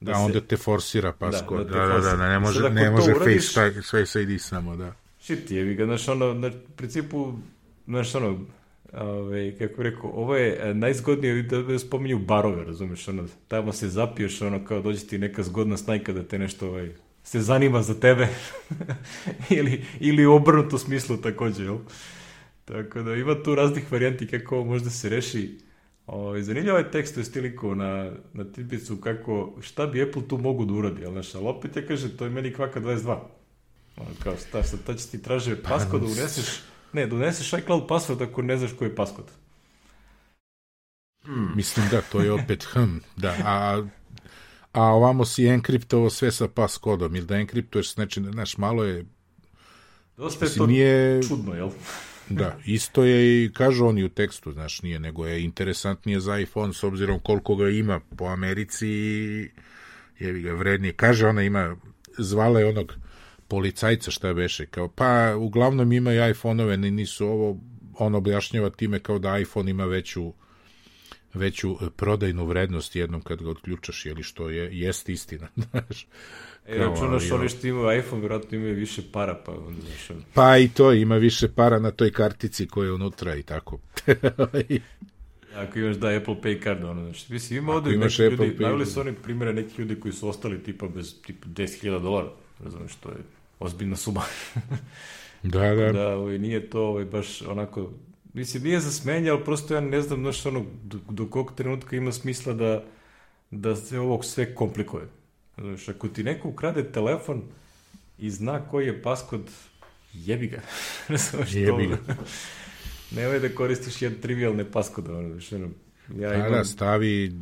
Speaker 2: Da, onda te forsira paskod.
Speaker 1: da
Speaker 2: Da, da, da, da, ne može,
Speaker 1: ako
Speaker 2: ne može
Speaker 1: uradiš-
Speaker 2: face, face ID samo, da.
Speaker 1: Shit, jebi ga, znaš, ono, na principu, znaš, ono, ove, kako rekao, ovo je e, najzgodnije da spominju barove, razumiješ, ono, tamo se zapiješ, ono, kao dođe ti neka zgodna snajka da te nešto, ovaj, se zanima za tebe, ili, ili u obrnuto smislu takođe, jel? Tako da ima tu raznih varijanti kako ovo možda se reši. O, zanimljivo je tekst, to je stiliko na, na tipicu kako, šta bi Apple tu mogu da uradi, jel, znaš, ali opet ja kaže, to je meni kvaka 22. Ono, kao, šta, sad, to će ti traže paskod da uneseš, ne, uneseš iCloud password ako ne znaš koji je paskod.
Speaker 2: Mislim da, to je opet hm, da, a, a ovamo si enkriptovo sve sa pas kodom, ili da enkriptuješ s nečim, znaš, malo je,
Speaker 1: Dosta je to
Speaker 2: nije,
Speaker 1: čudno, jel?
Speaker 2: da, isto je i, kažu oni u tekstu, znaš, nije, nego je interesantnije za iPhone s obzirom koliko ga ima po Americi i jevi ga vrednije. Kaže ona ima, zvala je onog policajca šta beše, kao, pa uglavnom imaju iPhone-ove, ni- nisu ovo, on objašnjava time kao da iPhone ima veću veću e, prodajnu vrednost jednom kad ga odključaš, jeli što je, jest istina, znaš.
Speaker 1: E, računaš ovi što imaju iPhone, vjerojatno imaju više para, pa onda, znaš,
Speaker 2: Pa i to, ima više para na toj kartici koja je unutra i tako.
Speaker 1: Ako imaš da Apple Pay card, ono, znači, mislim, ima ovde neki
Speaker 2: Apple
Speaker 1: ljudi,
Speaker 2: Pay,
Speaker 1: navili su oni primjere nekih ljudi koji su ostali tipa bez tipa 10.000 dolara, razumiješ, to je ozbiljna suma.
Speaker 2: da, da,
Speaker 1: da, ovaj, nije to ovaj, baš onako, mislim, nije za smenje, ali prosto ja ne znam, znaš, ono, do, do kog trenutka ima smisla da, da se ovo sve komplikuje. Znaš, ako ti neko ukrade telefon i zna koji je paskod, jebi ga. To-
Speaker 2: Jebi ga.
Speaker 1: Nemoj da koristiš jedan trivialne paskode, ono, znaš, ono, ja
Speaker 2: Pa
Speaker 1: imam,
Speaker 2: da, stavi,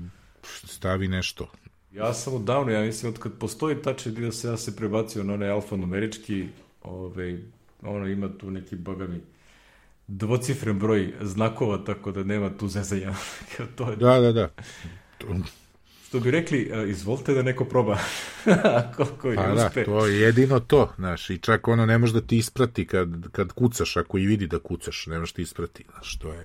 Speaker 2: stavi nešto.
Speaker 1: Ja sam downu, ja mislim, od kad postoji Touch ID da se ja se prebacio na onaj alfanumerički, ovaj, ono ima tu neki, boga mi, dvocifren broj znakova, tako da nema tu zezanja. To je,
Speaker 2: Da, da, da. To-
Speaker 1: što bi rekli, a, izvolite da neko proba. Koliko je
Speaker 2: Pa da,
Speaker 1: uspe.
Speaker 2: to je jedino to, znaš, i čak ono ne može da ti isprati kad, kad kucaš, ako i vidi da kucaš, ne može ti isprati, znaš, to je.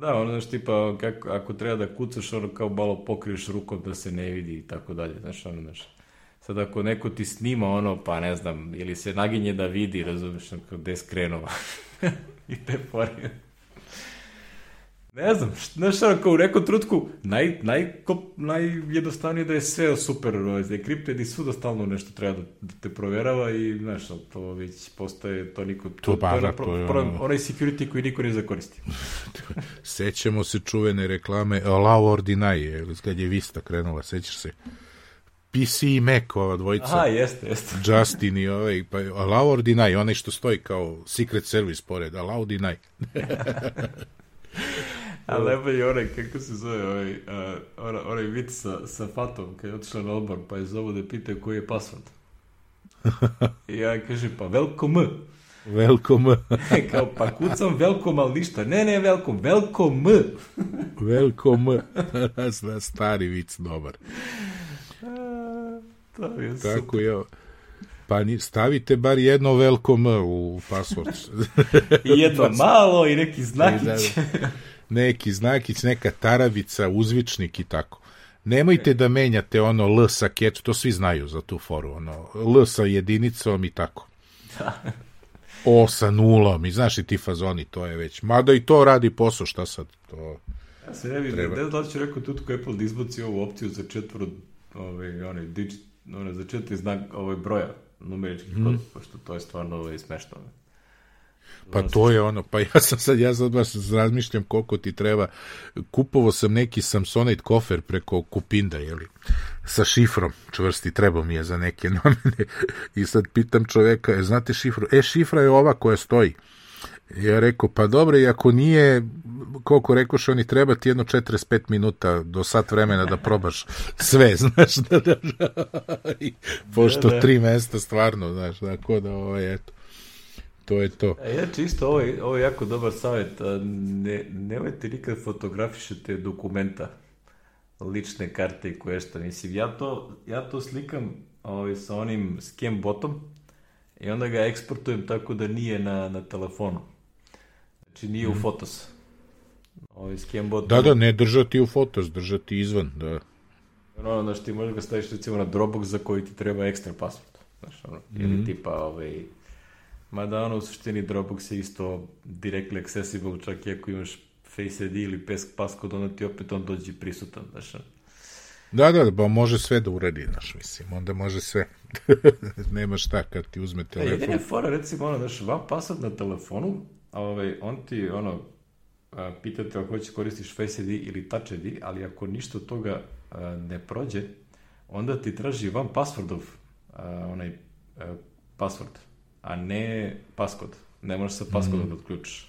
Speaker 1: Da, ono, znaš, tipa, kako, ako treba da kucaš, ono, kao malo pokriješ rukom da se ne vidi i tako dalje, znaš, ono, znaš. Sad, ako neko ti snima ono, pa ne znam, ili se naginje da vidi, razumiješ, ono, gde skrenuo. I te fore. Ne znam, znaš, ono, kao u nekom trutku, naj, naj, najjednostavnije da je sve super, ovaj, encrypted i svuda stalno nešto treba da, da te proverava i, znaš, to već postaje, to niko, to, to,
Speaker 2: da,
Speaker 1: je,
Speaker 2: to je
Speaker 1: pro- onaj security koji niko ne zakoristi.
Speaker 2: Sećamo se čuvene reklame Allow or Deny, kad je Vista krenula, sećaš se? PC i Mac, ova dvojica.
Speaker 1: Aha, jeste, jeste.
Speaker 2: Justin i ovaj, pa allow or deny, onaj što stoji kao secret service pored, allow deny.
Speaker 1: A najbolje je onaj, kako se zove, ovaj, uh, onaj, vid sa, sa Fatom, kad je otišla na odbor, pa je zovu da pitaju koji je password. I ja kažem, pa welcome.
Speaker 2: Welcome,
Speaker 1: Kao, pa kucam welcome, ali ništa. Ne, ne, welcome, welcome.
Speaker 2: welcome. Zna, Stari vic, dobar.
Speaker 1: A, To je super.
Speaker 2: Tako je. Pa ni, stavite bar jedno welcome u password.
Speaker 1: I jedno malo i neki znakić.
Speaker 2: Da, da. Neki znakić, neka tarabica, uzvičnik i tako. Nemojte da menjate ono L sa catch, to svi znaju za tu foru, ono, L sa jedinicom i tako. O sa nulom i znaš i ti fazoni, to je već. Mada i to radi posao, šta sad? To...
Speaker 1: Ja se ne vidim, ne znam da li ću rekao tutko Apple da izbaci ovu opciju za četvru, ovaj, onaj, digit, onaj, za četiri znak ovaj, broja numeričkih mm. kod, pošto to je stvarno ovaj, smešno.
Speaker 2: Pa to je ono, pa ja sam sad, ja sad baš razmišljam koliko ti treba. Kupovo sam neki Samsonite kofer preko Kupinda, jeli, sa šifrom čvrsti, treba mi je za neke namene. I sad pitam čoveka, e, znate šifru? E, šifra je ova koja stoji. Ja rekao, pa dobro, i ako nije, koliko rekoš, oni treba ti jedno 45 minuta do sat vremena da probaš sve, znaš, da, da, da. I, pošto da, da. tri mesta stvarno, znaš, tako da, ovo je, eto to je to.
Speaker 1: E, ja čisto, ovo je, ovo je jako dobar savjet. Ne, nemojte nikad fotografišete dokumenta, lične karte i koje šta. Mislim, ja to, ja to slikam ovaj, sa onim scan botom i onda ga eksportujem tako da nije na, na telefonu. Znači nije mm. u mhm. Fotos. Ovaj scan bot...
Speaker 2: Da, da, ne držati u Fotos, držati izvan, da.
Speaker 1: Ono, znaš, ti možeš ga staviš recimo na Dropbox za koji ti treba ekstra password. Znaš, ono, mm. ili mhm. tipa, ovaj, Mada ono u suštini Dropbox je isto directly accessible, čak i ako imaš Face ID ili passcode, onda ti opet on dođe prisutan, znaš.
Speaker 2: Da, da, pa može sve da uradi, znaš, mislim, onda može sve. Nema šta kad ti uzme telefon.
Speaker 1: E, jedine fora, recimo, ono, znaš, vam password na telefonu, a ovaj, on ti, ono, a, pitate ako hoće koristiš Face ID ili Touch ID, ali ako ništa od toga a, ne prođe, onda ti traži van passwordov a, onaj a, password a ne paskod. Ne možeš sa paskodom mm. da odključiš.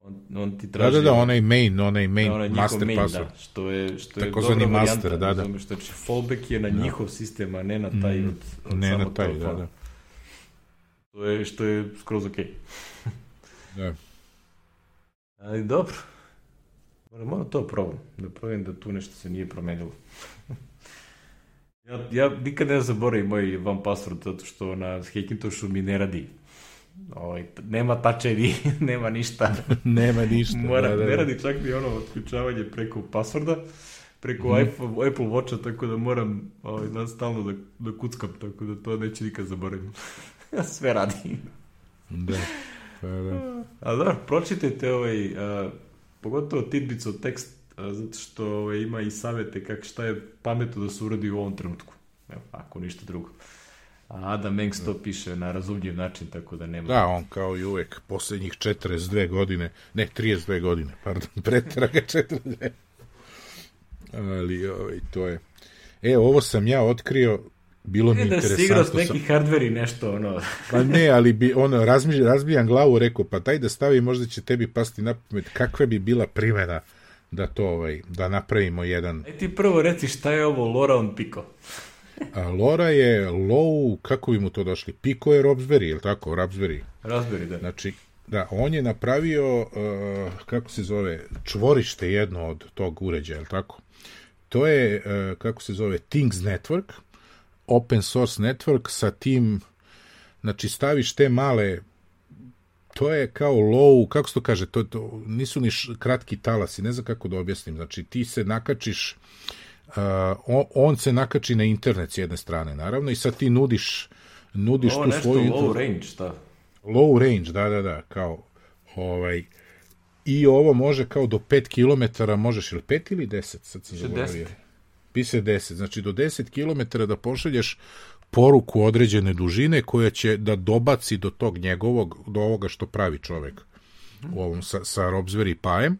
Speaker 1: On, on ti traži...
Speaker 2: Da, da, da, onaj main, onaj main, da, onaj master main, password.
Speaker 1: Da, što je, što je dobra varijanta. master, da, da. Što znači, fallback je na da. njihov sistem, a ne na taj mm. od, od
Speaker 2: ne na taj, telefona. da, da.
Speaker 1: To je, što je skroz okej. Okay.
Speaker 2: da.
Speaker 1: Ali dobro. Moram, to probam. Da probam da tu nešto se nije promenilo. Ja, ja nikad ne zaboravim moj van password, zato što na Hackintošu mi ne radi. Ovaj, nema ID, nema ništa.
Speaker 2: nema ništa.
Speaker 1: Mora, da, da, da. Ne radi čak ni ono otključavanje preko passworda, preko mm. Apple, Apple Watcha, tako da moram ovaj, da stalno da, da kuckam, tako da to neće nikad zaboravim. Sve radi.
Speaker 2: da. Pa, da.
Speaker 1: A da, pročitajte ovaj, a, pogotovo tidbic od tekst zato što ovaj, ima i savete kako šta je pametno da se uradi u ovom trenutku. Evo, ako ništa drugo. A Adam Mengs to piše na razumljiv način, tako da nema...
Speaker 2: Da, on kao i uvek, poslednjih 42 godine, ne, 32 godine, pardon, pretraga 42. Ali, ovaj, to je... E, ovo sam ja otkrio, bilo mi interesantno. Da si igrao s
Speaker 1: neki hardware i nešto, ono...
Speaker 2: pa ne, ali bi, ono, razbijam glavu, rekao, pa daj da stavi, možda će tebi pasti na pamet, kakva bi bila primjena da to ovaj da napravimo jedan
Speaker 1: E ti prvo reci šta je ovo Lora on Pico.
Speaker 2: A Lora je low, kako bi mu to došli? Pico je Raspberry, je li tako? Raspberry.
Speaker 1: Raspberry, da.
Speaker 2: Znači, da, on je napravio, uh, kako se zove, čvorište jedno od tog uređaja, je li tako? To je, uh, kako se zove, Things Network, open source network sa tim, znači staviš te male to je kao low, kako se to kaže, to, to nisu ni š, kratki talasi, ne znam kako da objasnim, znači ti se nakačiš, uh, on, on se nakači na internet s jedne strane, naravno, i sad ti nudiš, nudiš
Speaker 1: Ovo
Speaker 2: tu svoju...
Speaker 1: Ovo low range, šta?
Speaker 2: Low range, da, da, da, kao, ovaj, i ovo može kao do 5 km, možeš ili 5 ili 10, sad sam zaboravio. Piše 10, znači do 10 km da pošalješ poruku određene dužine koja će da dobaci do tog njegovog, do ovoga što pravi čovek u ovom sa, sa Robsveri Pajem.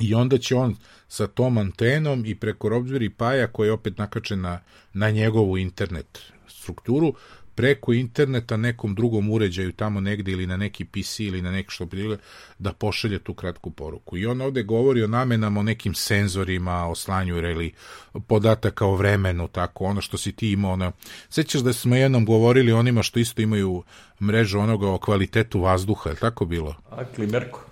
Speaker 2: I onda će on sa tom antenom i preko Robsveri Paja koji je opet nakačen na, na njegovu internet strukturu preko interneta nekom drugom uređaju tamo negde ili na neki PC ili na neki što prilike da pošalje tu kratku poruku. I on ovde govori o namenama, o nekim senzorima, o slanju ili podataka o vremenu, tako, ono što si ti imao. Ono. Sećaš da smo jednom govorili onima što isto imaju mrežu onoga o kvalitetu vazduha, je tako bilo?
Speaker 1: A, klimerko.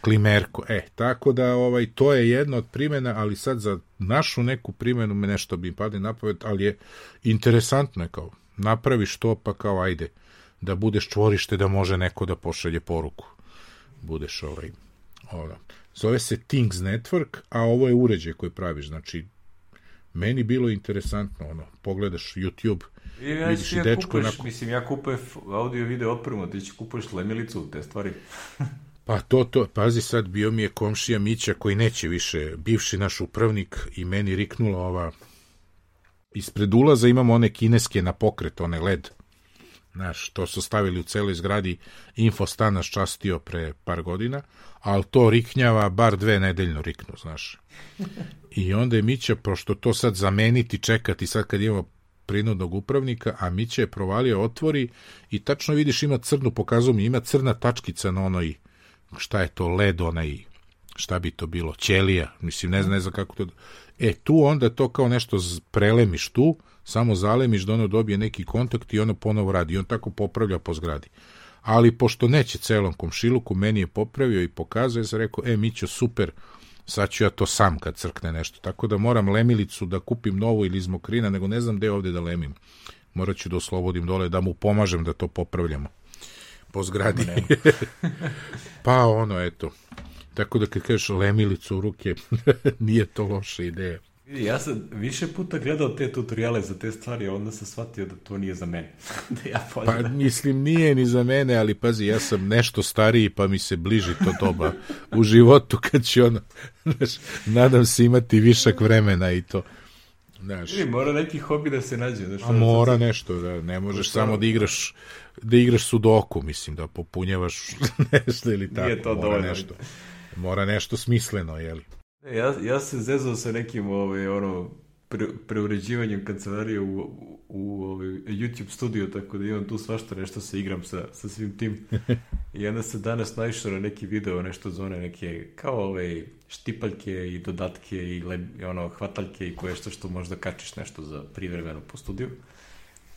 Speaker 2: Klimerko, e, tako da ovaj to je jedna od primjena, ali sad za našu neku primjenu me nešto bi padne na pamet, ali je interesantno je kao napraviš to, pa kao ajde, da budeš čvorište da može neko da pošalje poruku. Budeš ovaj, ovaj. Zove se Things Network, a ovo je uređaj koji praviš, znači meni bilo interesantno, ono, pogledaš YouTube,
Speaker 1: I ja, vidiš ja dečko kupuješ, onako... Mislim, ja kupujem audio video opremu, ti će kupuješ lemilicu, te stvari.
Speaker 2: pa to, to, pazi sad, bio mi je komšija Mića koji neće više, bivši naš upravnik i meni riknula ova ispred ulaza imamo one kineske na pokret, one LED. Znaš, to su stavili u celoj zgradi, Infostan nas častio pre par godina, ali to riknjava bar dve nedeljno riknu, znaš. I onda je Mića, pošto to sad zameniti, čekati, sad kad imamo prinudnog upravnika, a Mića je provalio, otvori i tačno vidiš ima crnu, pokazu mi, ima crna tačkica na onoj, šta je to, led onaj, šta bi to bilo, ćelija, mislim, ne znam, ne znam kako to... E, tu onda to kao nešto prelemiš tu, samo zalemiš da ono dobije neki kontakt i ono ponovo radi. I on tako popravlja po zgradi. Ali pošto neće celom komšiluku, meni je popravio i pokazuje, sam rekao, e, Mićo, super, sad ću ja to sam kad crkne nešto. Tako da moram lemilicu da kupim novu ili iz mokrina, nego ne znam gde ovde da lemim. Morat ću da oslobodim dole, da mu pomažem da to popravljamo po zgradi. pa ono, eto. Tako da kad kažeš lemilicu u ruke, nije to loša ideja.
Speaker 1: Ja sam više puta gledao te tutoriale za te stvari, a onda sam shvatio da to nije za mene. da ja
Speaker 2: pa mislim, nije ni za mene, ali pazi, ja sam nešto stariji, pa mi se bliži to doba u životu kad ću ono, znaš, nadam se imati višak vremena i to.
Speaker 1: Znaš. I mora neki hobi da se nađe. Znaš,
Speaker 2: a mora da nešto, da, ne možeš samo da igraš da igraš sudoku, mislim, da popunjavaš nešto ili tako. Nije to mora dovoljno. Nešto, mora nešto smisleno, jeli.
Speaker 1: Ja, ja se zezao sa nekim ovaj, ono, pre, preuređivanjem kancelarije u, u ovaj, YouTube studio, tako da imam tu svašta nešto se igram sa, sa svim tim. I onda se danas naišao na neki video, nešto za one neke, kao ovaj, štipaljke i dodatke i, le, ono, hvataljke i koje što što možda kačiš nešto za privremeno po studiju.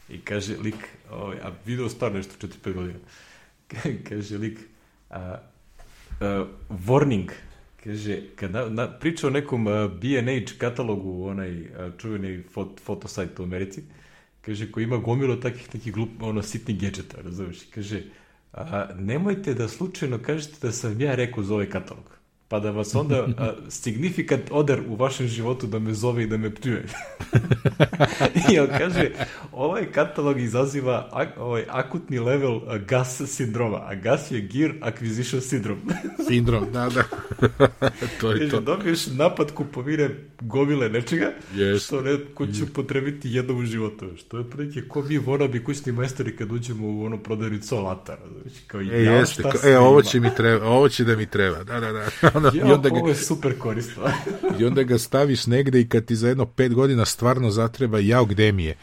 Speaker 1: I kaže lik, ovaj, a video stvarno nešto 4-5 godina, kaže lik, a, a, warning, Kaže, kad na, na, priča o nekom uh, B&H katalogu, onaj uh, čuveni fot, fotosajt u Americi, kaže, koji ima gomilo takih nekih glup, ono, sitnih gadgeta, razumiješ? Kaže, a, nemojte da slučajno kažete da sam ja rekao za ovaj katalog pa da vas onda a, significant oder u vašem životu da me zove i da me pljuje. I on kaže, ovaj katalog izaziva a, ovaj akutni level gas sindroma, a gas je gear acquisition syndrome.
Speaker 2: Sindrom, da, da.
Speaker 1: to je kaže, to. Dobiješ napad kupovine gomile nečega, yes. što neko će yes. potrebiti jednom u životu. Što je prilike, ko mi bi kućni majstori kad uđemo u ono prodavnicu alata. Znači, kao,
Speaker 2: e, ja, jeste, e, ovo će mi treba, ovo će da mi treba, da, da, da
Speaker 1: onda, ja, i onda ga, ovo je super korisno.
Speaker 2: I onda ga staviš negde i kad ti za jedno pet godina stvarno zatreba, jao, gde mi je?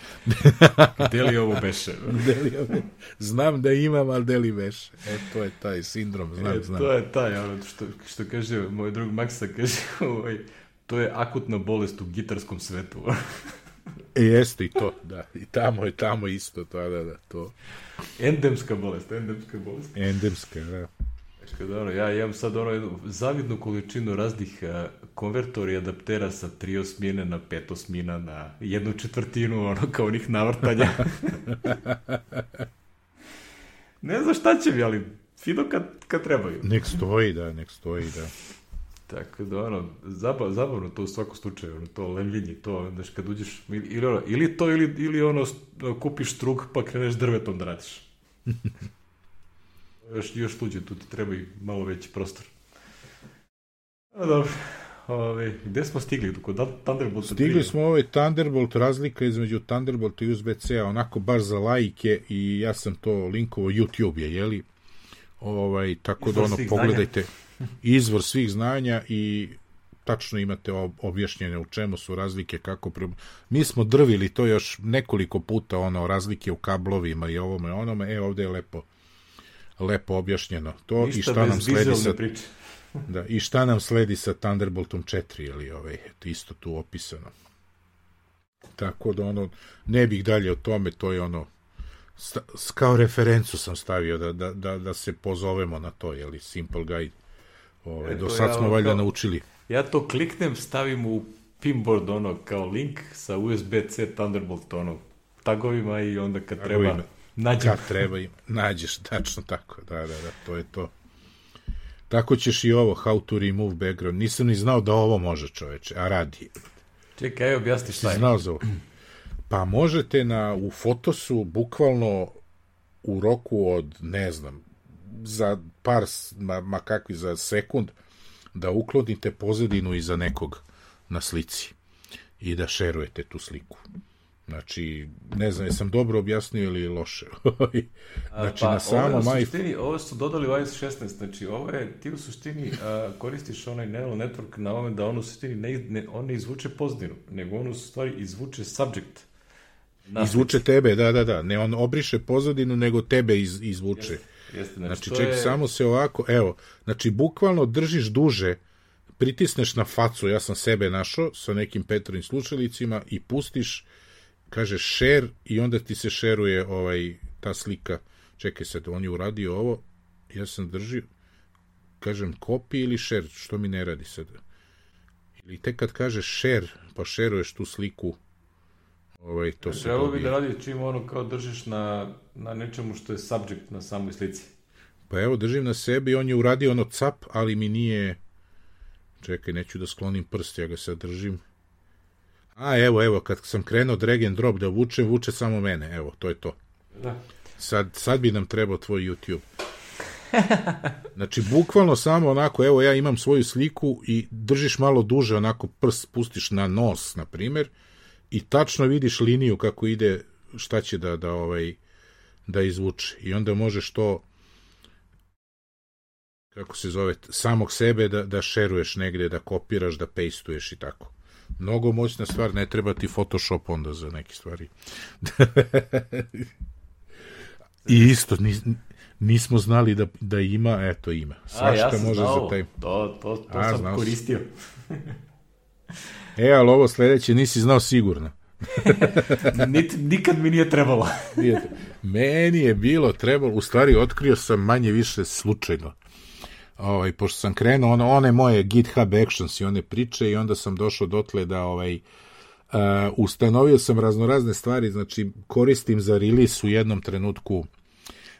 Speaker 1: gde li ovo beše?
Speaker 2: gde li ovo? Znam da imam, ali gde li beše? E, to je taj sindrom, znam,
Speaker 1: e,
Speaker 2: znam.
Speaker 1: To je taj, ono, što, što kaže moj drug Maksa, kaže, ovaj, to je akutna bolest u gitarskom svetu.
Speaker 2: E, jeste i to, da. I tamo je, tamo isto, to, da, da, to.
Speaker 1: Endemska bolest, endemska bolest.
Speaker 2: Endemska, da.
Speaker 1: Kad ono, ja imam sad ono jednu zavidnu količinu raznih uh, konvertora i adaptera sa tri osmine na pet osmina na jednu četvrtinu, ono, kao onih navrtanja. ne znam šta će mi, ali fino kad, kad trebaju.
Speaker 2: Nek stoji, da, nek stoji, da.
Speaker 1: Tako da, ono, zabav, zabavno to u svakom slučaju, ono, to lemljenje, to, znaš, kad uđeš, ili, ono, ili to, ili, ili ono, kupiš struk pa kreneš drvetom da radiš. Još, još tuđe, tu ti treba i malo veći prostor. A dobro, Ove, gde smo stigli? Kod Thunderbolta
Speaker 2: Stigli smo ovaj Thunderbolt, razlika između Thunderbolta i USB-C, onako baš za lajke i ja sam to linkovo YouTube je, jeli? Ovaj, tako da izvor da ono, pogledajte znanja. izvor svih znanja i tačno imate objašnjene u čemu su razlike, kako pre... Mi smo drvili to još nekoliko puta, ono, razlike u kablovima i ovome, onome, e, ovde je lepo lepo objašnjeno. To Ništa i šta nam sledi sa da, i šta nam sledi sa Thunderboltom 4 ili ovaj isto tu opisano. Tako da ono ne bih dalje o tome to je ono sta, kao referencu sam stavio da, da, da, da se pozovemo na to je li Simple Guide ovaj, e, do sad ja, smo valjda kao, naučili.
Speaker 1: Ja to kliknem stavim u pinboard ono kao link sa USB-C Thunderbolt ono tagovima i onda kad tagovima. treba
Speaker 2: Nađem. Kad treba im, nađeš, tačno tako, da, da, da, to je to. Tako ćeš i ovo, how to remove background. Nisam ni znao da ovo može čoveče, a radi.
Speaker 1: Čekaj, objasni šta je.
Speaker 2: Znao za ovo. Pa možete na, u fotosu bukvalno u roku od, ne znam, za par, ma, ma kakvi, za sekund, da uklonite pozadinu iza nekog na slici i da šerujete tu sliku. Znači, ne znam, jesam dobro objasnio ili loše. znači,
Speaker 1: pa,
Speaker 2: na samo
Speaker 1: ovo,
Speaker 2: maj...
Speaker 1: suštini, ovo su dodali u iOS 16, znači ovo je, ti u suštini a, koristiš onaj neural network na ovome da on u suštini ne, ne, on ne izvuče pozdinu, nego on u stvari izvuče subject.
Speaker 2: Na izvuče tebe, da, da, da. Ne on obriše pozadinu, nego tebe iz, izvuče.
Speaker 1: Jeste, jeste,
Speaker 2: znači, znači ček, je... samo se ovako, evo, znači, bukvalno držiš duže, pritisneš na facu, ja sam sebe našao sa nekim Petrovim slušalicima i pustiš kaže share i onda ti se šeruje ovaj, ta slika. Čekaj sad, on je uradio ovo, ja sam držio, kažem copy ili share, što mi ne radi sad. Ili tek kad kaže share, pa šeruješ tu sliku, ovaj, to se
Speaker 1: Trebalo bi da radi čim ono kao držiš na, na nečemu što je subject na samoj slici.
Speaker 2: Pa evo, držim na sebi, on je uradio ono cap, ali mi nije... Čekaj, neću da sklonim prst, ja ga sad držim. A, evo, evo, kad sam krenuo drag and drop da vuče, vuče samo mene, evo, to je to.
Speaker 1: Da.
Speaker 2: Sad, sad bi nam trebao tvoj YouTube. Znači, bukvalno samo onako, evo, ja imam svoju sliku i držiš malo duže, onako prst spustiš na nos, na primer, i tačno vidiš liniju kako ide, šta će da, da, ovaj, da izvuče. I onda možeš to kako se zove, samog sebe da, da šeruješ negde, da kopiraš, da pastuješ i tako mnogo moćna stvar, ne treba ti Photoshop onda za neke stvari. I isto, nis, nismo znali da, da ima, eto ima.
Speaker 1: Svašta A, ja može znao. za taj... To, to, to A, sam koristio.
Speaker 2: e, ali ovo sledeće nisi znao sigurno.
Speaker 1: Nik, nikad mi nije trebalo.
Speaker 2: Meni je bilo trebalo, u stvari otkrio sam manje više slučajno ovaj, pošto sam krenuo, ono, one moje GitHub Actions i one priče i onda sam došao dotle da ovaj, uh, ustanovio sam raznorazne stvari, znači koristim za release u jednom trenutku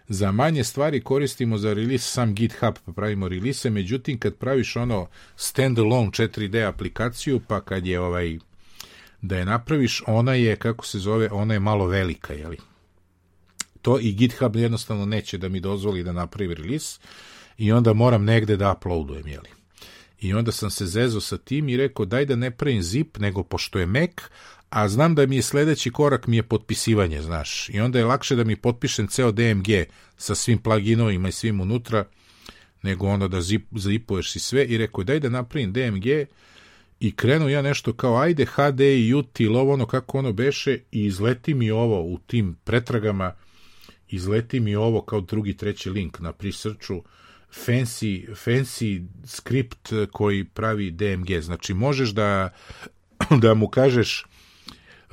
Speaker 2: za manje stvari koristimo za release sam GitHub pa pravimo release, međutim kad praviš ono standalone 4D aplikaciju pa kad je ovaj da je napraviš, ona je, kako se zove, ona je malo velika, jeli? To i GitHub jednostavno neće da mi dozvoli da napravi release, i onda moram negde da uploadujem, jeli. I onda sam se zezo sa tim i rekao daj da ne pravim zip, nego pošto je Mac, a znam da mi je sledeći korak mi je potpisivanje, znaš. I onda je lakše da mi potpišem ceo DMG sa svim pluginovima i svim unutra, nego onda da zip, zipuješ i sve. I rekao daj da napravim DMG i krenuo ja nešto kao ajde HD i util, ovo ono kako ono beše i izleti mi ovo u tim pretragama, izleti mi ovo kao drugi, treći link na prisrču, fancy, fancy skript koji pravi DMG. Znači, možeš da, da mu kažeš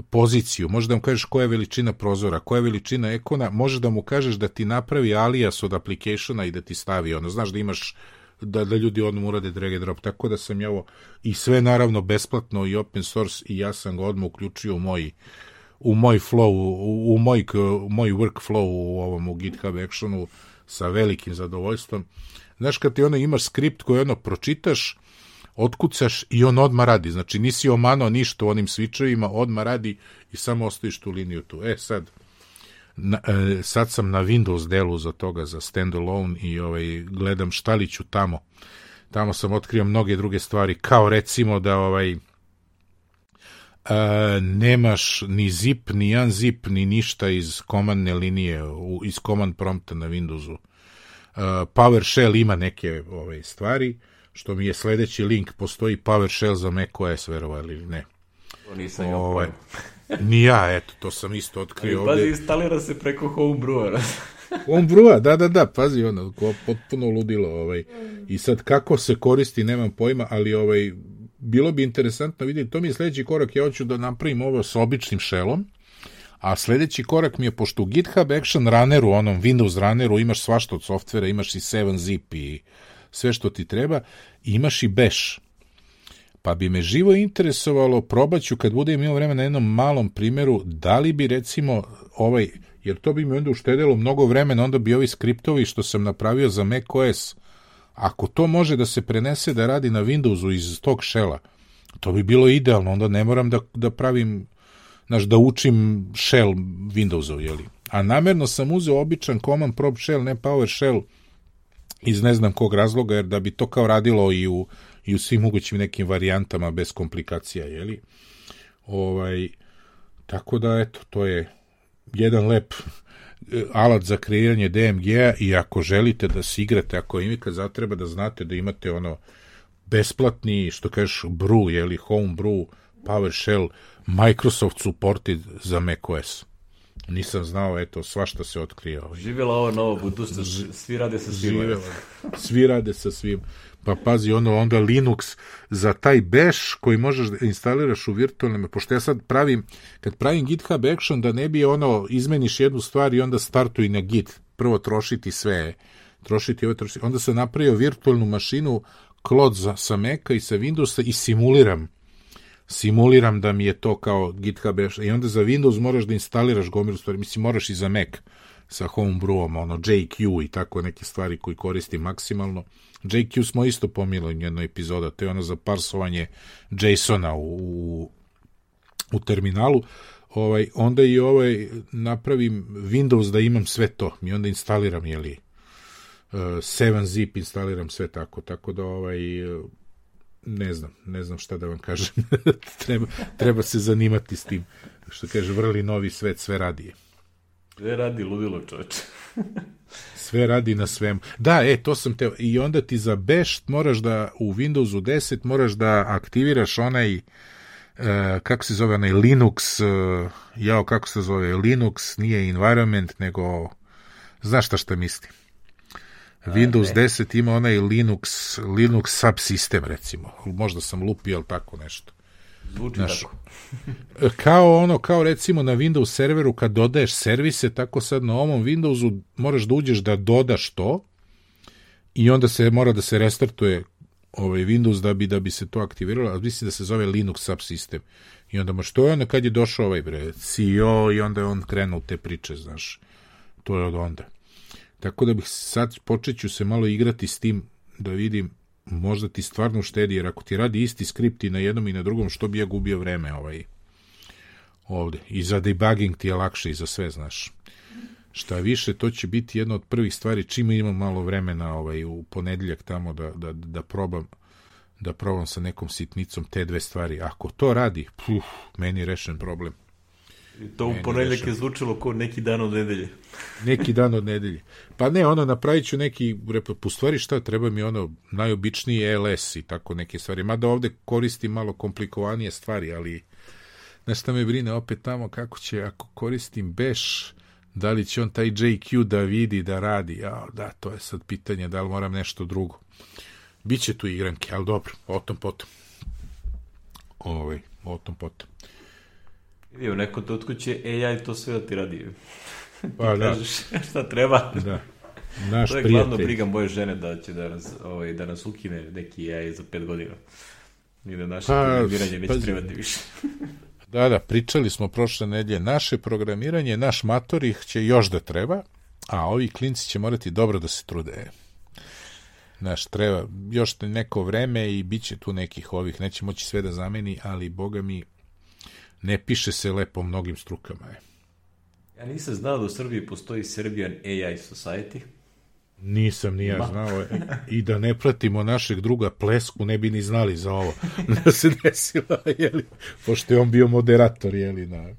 Speaker 2: poziciju, možeš da mu kažeš koja je veličina prozora, koja je veličina ekona, možeš da mu kažeš da ti napravi alias od applicationa i da ti stavi ono, znaš da imaš da, da ljudi odmah urade drag and drop, tako da sam ja ovo, i sve naravno besplatno i open source i ja sam ga odmah uključio u moj u moj flow, u, u moj, u moj workflow u ovom u GitHub Actionu sa velikim zadovoljstvom. Znaš, kad ti ono imaš skript koji ono pročitaš, otkucaš i on odma radi. Znači, nisi omanao ništa u onim switchovima, odma radi i samo ostaviš tu liniju tu. E, sad, na, e, sad sam na Windows delu za toga, za standalone i ovaj, gledam šta li ću tamo. Tamo sam otkrio mnoge druge stvari, kao recimo da ovaj, Uh, nemaš ni zip, ni unzip, ni ništa iz komandne linije, u, iz command prompta na Windowsu. Uh, PowerShell ima neke ove stvari, što mi je sledeći link, postoji PowerShell za macOS, verovali ili ne.
Speaker 1: To nisam ovaj,
Speaker 2: Ni ja, eto, to sam isto otkrio
Speaker 1: Ali, pazi, instalira se preko homebrewa.
Speaker 2: homebrewa, da, da, da, pazi, ono, potpuno ludilo, ovaj. I sad, kako se koristi, nemam pojma, ali ovaj, bilo bi interesantno vidjeti, to mi je sledeći korak, ja hoću da napravim ovo sa običnim shellom, a sledeći korak mi je, pošto u GitHub Action Runneru, onom Windows Runneru, imaš svašta od softvera, imaš i 7-zip i sve što ti treba, imaš i bash. Pa bi me živo interesovalo, probaću kad budem imao vremena na jednom malom primjeru, da li bi recimo ovaj, jer to bi mi onda uštedelo mnogo vremena, onda bi ovi skriptovi što sam napravio za macOS, Ako to može da se prenese da radi na Windowsu iz tog shella, to bi bilo idealno, onda ne moram da, da pravim, znaš, da učim shell Windowsov, jeli. A namerno sam uzeo običan command prompt shell, ne PowerShell, iz ne znam kog razloga, jer da bi to kao radilo i u, i u svim mogućim nekim varijantama bez komplikacija, jeli. Ovaj, tako da, eto, to je jedan lep alat za kreiranje DMG-a i ako želite da se igrate, ako im kad zatreba da znate da imate ono besplatni, što kažeš, brew, jeli, home brew, PowerShell, Microsoft supported za macOS. Nisam znao, eto, svašta se otkrije. Ovaj.
Speaker 1: Živjela ovo novo budućnost, svi rade sa svim.
Speaker 2: Živjela. Svi rade sa svim. Pa pazi, ono, onda Linux za taj bash koji možeš da instaliraš u virtualnom, pošto ja sad pravim, kad pravim GitHub Action, da ne bi ono, izmeniš jednu stvar i onda startuj na Git, prvo trošiti sve, trošiti ove, trošiti, onda sam napravio virtualnu mašinu, klod za, sa Maca i sa Windowsa i simuliram. Simuliram da mi je to kao GitHub i onda za Windows moraš da instaliraš gomilu stvari, mislim moraš i za Mac sa homebrewom, ono JQ i tako neke stvari koji koristim maksimalno. JQ smo isto pomili u jednoj epizoda, to je ono za parsovanje JSON-a u, u, u terminalu. Ovaj, onda i ovaj napravim Windows da imam sve to i onda instaliram jeli uh, 7-zip instaliram sve tako, tako da ovaj ne znam, ne znam šta da vam kažem. treba, treba se zanimati s tim. Što kaže, vrli novi svet, sve radije.
Speaker 1: Sve radi ludilo čoveče.
Speaker 2: sve radi na svemu. Da, e, to sam te... I onda ti za bash moraš da u Windowsu 10 moraš da aktiviraš onaj Uh, kako se zove onaj Linux, uh, jao, kako se zove, Linux nije environment, nego, znaš šta šta mislim? Windows ne. 10 ima onaj Linux, Linux subsistem, recimo. Možda sam lupio, ali tako nešto.
Speaker 1: Zvuči Znaš, tako.
Speaker 2: kao ono, kao recimo na Windows serveru kad dodaješ servise, tako sad na ovom Windowsu moraš da uđeš da dodaš to i onda se mora da se restartuje ovaj Windows da bi da bi se to aktiviralo, a mislim da se zove Linux subsystem. I onda ma što je onda kad je došao ovaj bre CEO i onda je on krenuo te priče, znaš. To je od onda. Tako da bih sad počeću se malo igrati s tim da vidim možda ti stvarno štedi, jer ako ti radi isti skript i na jednom i na drugom, što bi ja gubio vreme ovaj, ovde. I za debugging ti je lakše i za sve, znaš. Šta više, to će biti jedna od prvih stvari, čim imam malo vremena ovaj, u ponedeljak tamo da, da, da probam da probam sa nekom sitnicom te dve stvari. Ako to radi, puf, meni je rešen problem.
Speaker 1: I to u ponedljak je zvučalo kao neki dan od nedelje.
Speaker 2: neki dan od nedelje. Pa ne, ono, napravit ću neki, po stvari šta, treba mi ono najobičniji LS i tako neke stvari. Mada ovde koristim malo komplikovanije stvari, ali znaš šta me brine opet tamo kako će, ako koristim Bash, da li će on taj JQ da vidi, da radi. Ja, da, to je sad pitanje, da li moram nešto drugo. Biće tu igranke, ali dobro, o tom potom. Ovaj, o tom potom.
Speaker 1: I u nekom trenutku će AI to sve da ti radi.
Speaker 2: Pa da.
Speaker 1: Kažeš šta treba.
Speaker 2: Da. Naš
Speaker 1: to je
Speaker 2: prijatelj.
Speaker 1: glavno briga moje žene da će da nas, ovaj, da nas ukine neki AI za pet godina. I da naše pa, programiranje neće pa, trebati više.
Speaker 2: da, da, pričali smo prošle nedelje. Naše programiranje, naš matorih će još da treba, a ovi klinci će morati dobro da se trude. Znaš, treba još neko vreme i bit će tu nekih ovih, neće moći sve da zameni, ali boga mi ne piše se lepo mnogim strukama. Je.
Speaker 1: Ja nisam znao da u Srbiji postoji Serbian AI Society.
Speaker 2: Nisam ni ja Ma. znao. I da ne pratimo našeg druga Plesku, ne bi ni znali za ovo. Da se desilo, jeli, pošto je on bio moderator, jeli, na...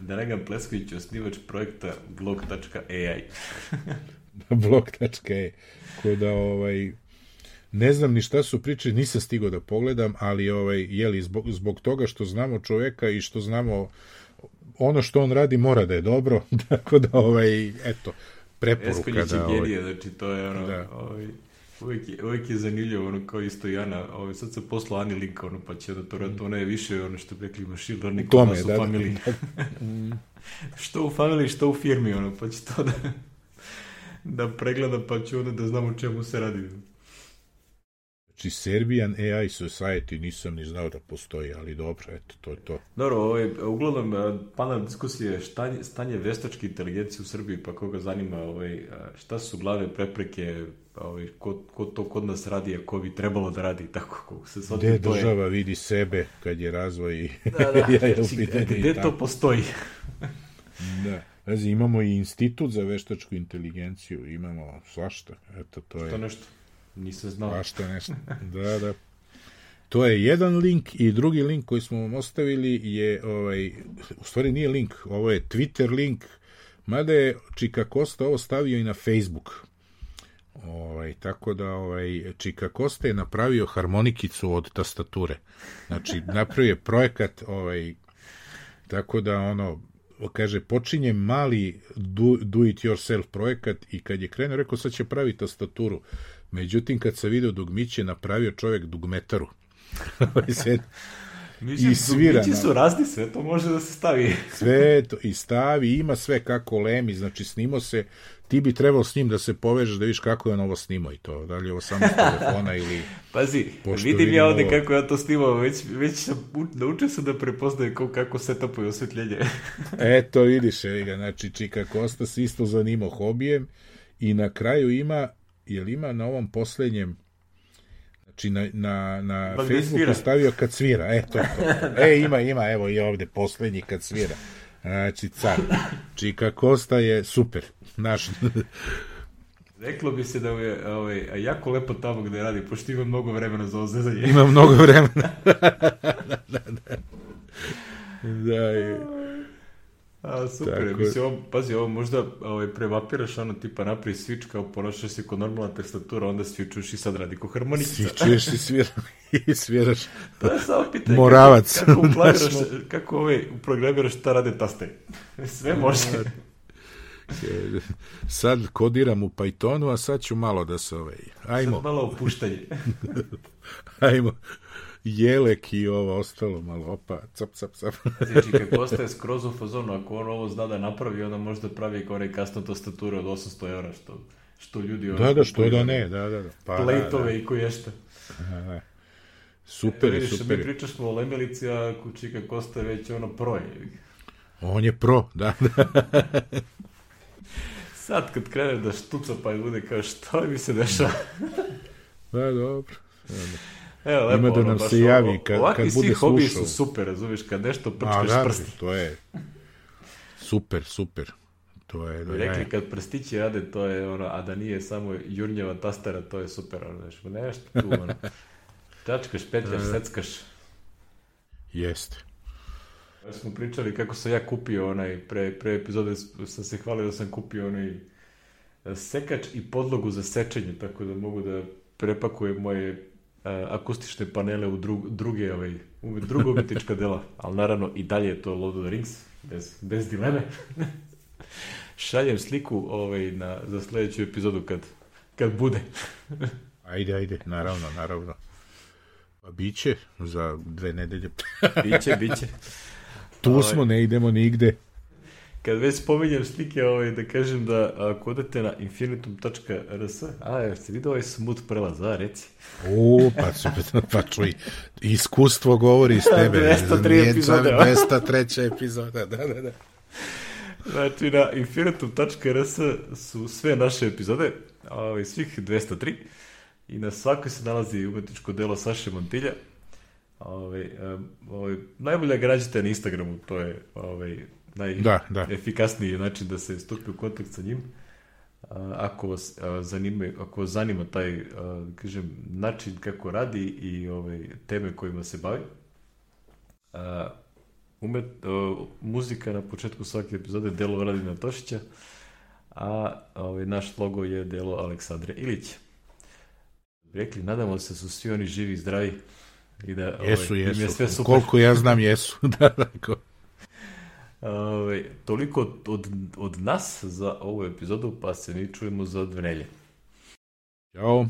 Speaker 1: Dragan Plesković je osnivač projekta blog.ai.
Speaker 2: blog.ai. Ko da, ovaj, Ne znam ni šta su priče, nisam stigao da pogledam, ali ovaj, jeli, zbog, zbog toga što znamo čoveka i što znamo ono što on radi mora da je dobro, tako da, ovaj, eto, preporuka
Speaker 1: da... Eskonjić ovaj, genije, znači to je ono, da. ovaj, uvijek je, uvijek je zanimljivo, ono, kao isto i Ana, ovaj, sad se poslao Ani link, ono, pa će da to rad, ona je više, ono, što bi rekli, machine learning nas u da, familiji. Da, da. što u familiji, što u firmi, ono, pa će to da, da pregleda, pa će onda da znamo čemu se radi.
Speaker 2: Znači, Serbian AI Society nisam ni znao da postoji, ali dobro, eto, to je to.
Speaker 1: Dobro, ovaj, uglavnom, e, panel diskusije stanje, stanje veštačke inteligencije u Srbiji, pa koga zanima ovaj, e, šta su glavne prepreke, ovaj, ko, ko to kod nas radi, a ko bi trebalo da radi, tako kako se sad...
Speaker 2: Gde država je... vidi sebe kad je razvoj i
Speaker 1: da, da, ja znači, gde to postoji?
Speaker 2: da. Znači, imamo i institut za veštačku inteligenciju, imamo svašta, eto, to je...
Speaker 1: To nešto. Nisam znao.
Speaker 2: što nešto. Da, da. To je jedan link i drugi link koji smo vam ostavili je, ovaj, u stvari nije link, ovo je Twitter link, mada je Čika Kosta ovo stavio i na Facebook. Ovaj, tako da ovaj, Čika Kosta je napravio harmonikicu od tastature. Znači, napravio je projekat, ovaj, tako da ono, kaže, počinje mali do, do it yourself projekat i kad je krenuo, rekao sad će pravi tastaturu. Međutim, kad se video dugmiće, napravio čovjek dugmetaru.
Speaker 1: Mislim,
Speaker 2: I svira,
Speaker 1: dugmići su razni, sve to može da se stavi.
Speaker 2: sve to, i stavi, ima sve kako lemi, znači snimo se, ti bi trebao s njim da se povežeš da vidiš kako je on ovo snimao i to, da li je ovo samo s telefona ili...
Speaker 1: Pazi, vidim
Speaker 2: vidim
Speaker 1: ja ovde
Speaker 2: ovo-
Speaker 1: kako ja to snimam, već, već sam, naučio sam da prepoznajem kako, kako setupuje osvetljenje.
Speaker 2: Eto, vidiš, evi ga, znači Čika Kosta se isto zanimao hobijem i na kraju ima, jel ima na ovom poslednjem Znači, na, na, na
Speaker 1: gde
Speaker 2: Facebooku
Speaker 1: svira?
Speaker 2: stavio kad svira. E, to, to. E, ima, ima, evo i ovde poslednji kad svira. Znači, car. Čika Kosta je super. Naš,
Speaker 1: Reklo bi se da je ovaj, jako lepo tamo gde radi, pošto ima mnogo vremena za ozezanje.
Speaker 2: ima mnogo vremena. da, je.
Speaker 1: A, super,
Speaker 2: Tako
Speaker 1: mislim, ovo, pazi, ovo možda ovaj, prevapiraš ono tipa napravi switch kao ponašaš se kod normalna tastatura, onda switchuješ i sad radi ko harmonika.
Speaker 2: Svi čuješ i svira, i sviraš.
Speaker 1: To je samo pitanje
Speaker 2: Moravac.
Speaker 1: kako, kako, uplaniraš, kako ovaj, uprogramiraš šta rade taste. Sve može.
Speaker 2: Sad kodiram u Pythonu, a sad ću malo da se ovaj... Ajmo,
Speaker 1: Sad malo opuštanje.
Speaker 2: ajmo. Jelek i ovo ostalo malo, opa, cap, cap, cap.
Speaker 1: Znači, kako ostaje skroz u fazonu, ako on ovo zna da napravi, onda možda pravi kao onaj custom tastature od 800 evra, što, što ljudi...
Speaker 2: Da, da, što da ne, da, da. da. Pa, da,
Speaker 1: Plejtove
Speaker 2: da,
Speaker 1: i koješta.
Speaker 2: da, da. Super, je,
Speaker 1: Vidiš,
Speaker 2: super.
Speaker 1: mi pričaš o Lemelici, a Kučika Kosta je već ono pro. je.
Speaker 2: On je pro, da, da.
Speaker 1: Sad kad krene da štuca pa bude kao što mi se dešava.
Speaker 2: Da, dobro.
Speaker 1: Evo, lepo,
Speaker 2: Ima da
Speaker 1: ono,
Speaker 2: nam
Speaker 1: baš
Speaker 2: se javi kad-
Speaker 1: ovakvi
Speaker 2: kad bude
Speaker 1: hobiji
Speaker 2: slušao.
Speaker 1: su super, razumiješ, kad nešto
Speaker 2: A,
Speaker 1: prčkaš
Speaker 2: da,
Speaker 1: prsti.
Speaker 2: to je super, super. To je, da,
Speaker 1: Rekli kad prstići rade, to je ono, a da nije samo jurnjeva tastara, to je super, ono, znaš, nešto tu, ono, čačkaš, petljaš, seckaš.
Speaker 2: Jeste.
Speaker 1: Ja smo pričali kako sam ja kupio onaj, pre, pre epizode sam se hvalio da sam kupio onaj e, sekač i podlogu za sečenje, tako da mogu da prepakujem moje a, akustične panele u drug, druge, ovaj, u druga umetnička dela, ali naravno i dalje je to Lord of the Rings, bez, bez dileme. Šaljem sliku ovaj, na, za sledeću epizodu kad, kad bude.
Speaker 2: Ajde, ajde, naravno, naravno. Pa biće za dve nedelje.
Speaker 1: Biće, biće.
Speaker 2: Tu smo, ne idemo nigde.
Speaker 1: Kad već spominjem slike, ovaj, da kažem da ako odete na infinitum.rs, a, jer ste vidio ovaj smooth prelaz, a, reci.
Speaker 2: O, pa, super, pa čuj, iskustvo govori iz tebe.
Speaker 1: 203
Speaker 2: Nije
Speaker 1: epizode,
Speaker 2: čak 203 epizoda, da, da, da.
Speaker 1: Znači, na infinitum.rs su sve naše epizode, ovaj, svih 203, i na svakoj se nalazi umetničko delo Saše Montilja. Ovaj, ovaj, najbolje ga nađete na Instagramu, to je ovaj,
Speaker 2: Da, da.
Speaker 1: najefikasniji način da se stupi u kontakt sa njim. Ako vas zanima, ako vas zanima taj, kažem, način kako radi i ovaj, teme kojima se bavi, umet, muzika na početku svake epizode delo Radina Tošića, a ovaj, naš logo je delo Aleksandre Ilića. Rekli, nadamo se da su svi oni živi i zdravi i da ovaj,
Speaker 2: Jesu,
Speaker 1: im je
Speaker 2: jesu.
Speaker 1: sve super.
Speaker 2: Koliko ja znam, jesu. da, da, ko...
Speaker 1: Ove, toliko od, od, od nas za ovu epizodu, pa se mi čujemo za dve nelje.
Speaker 2: Ćao.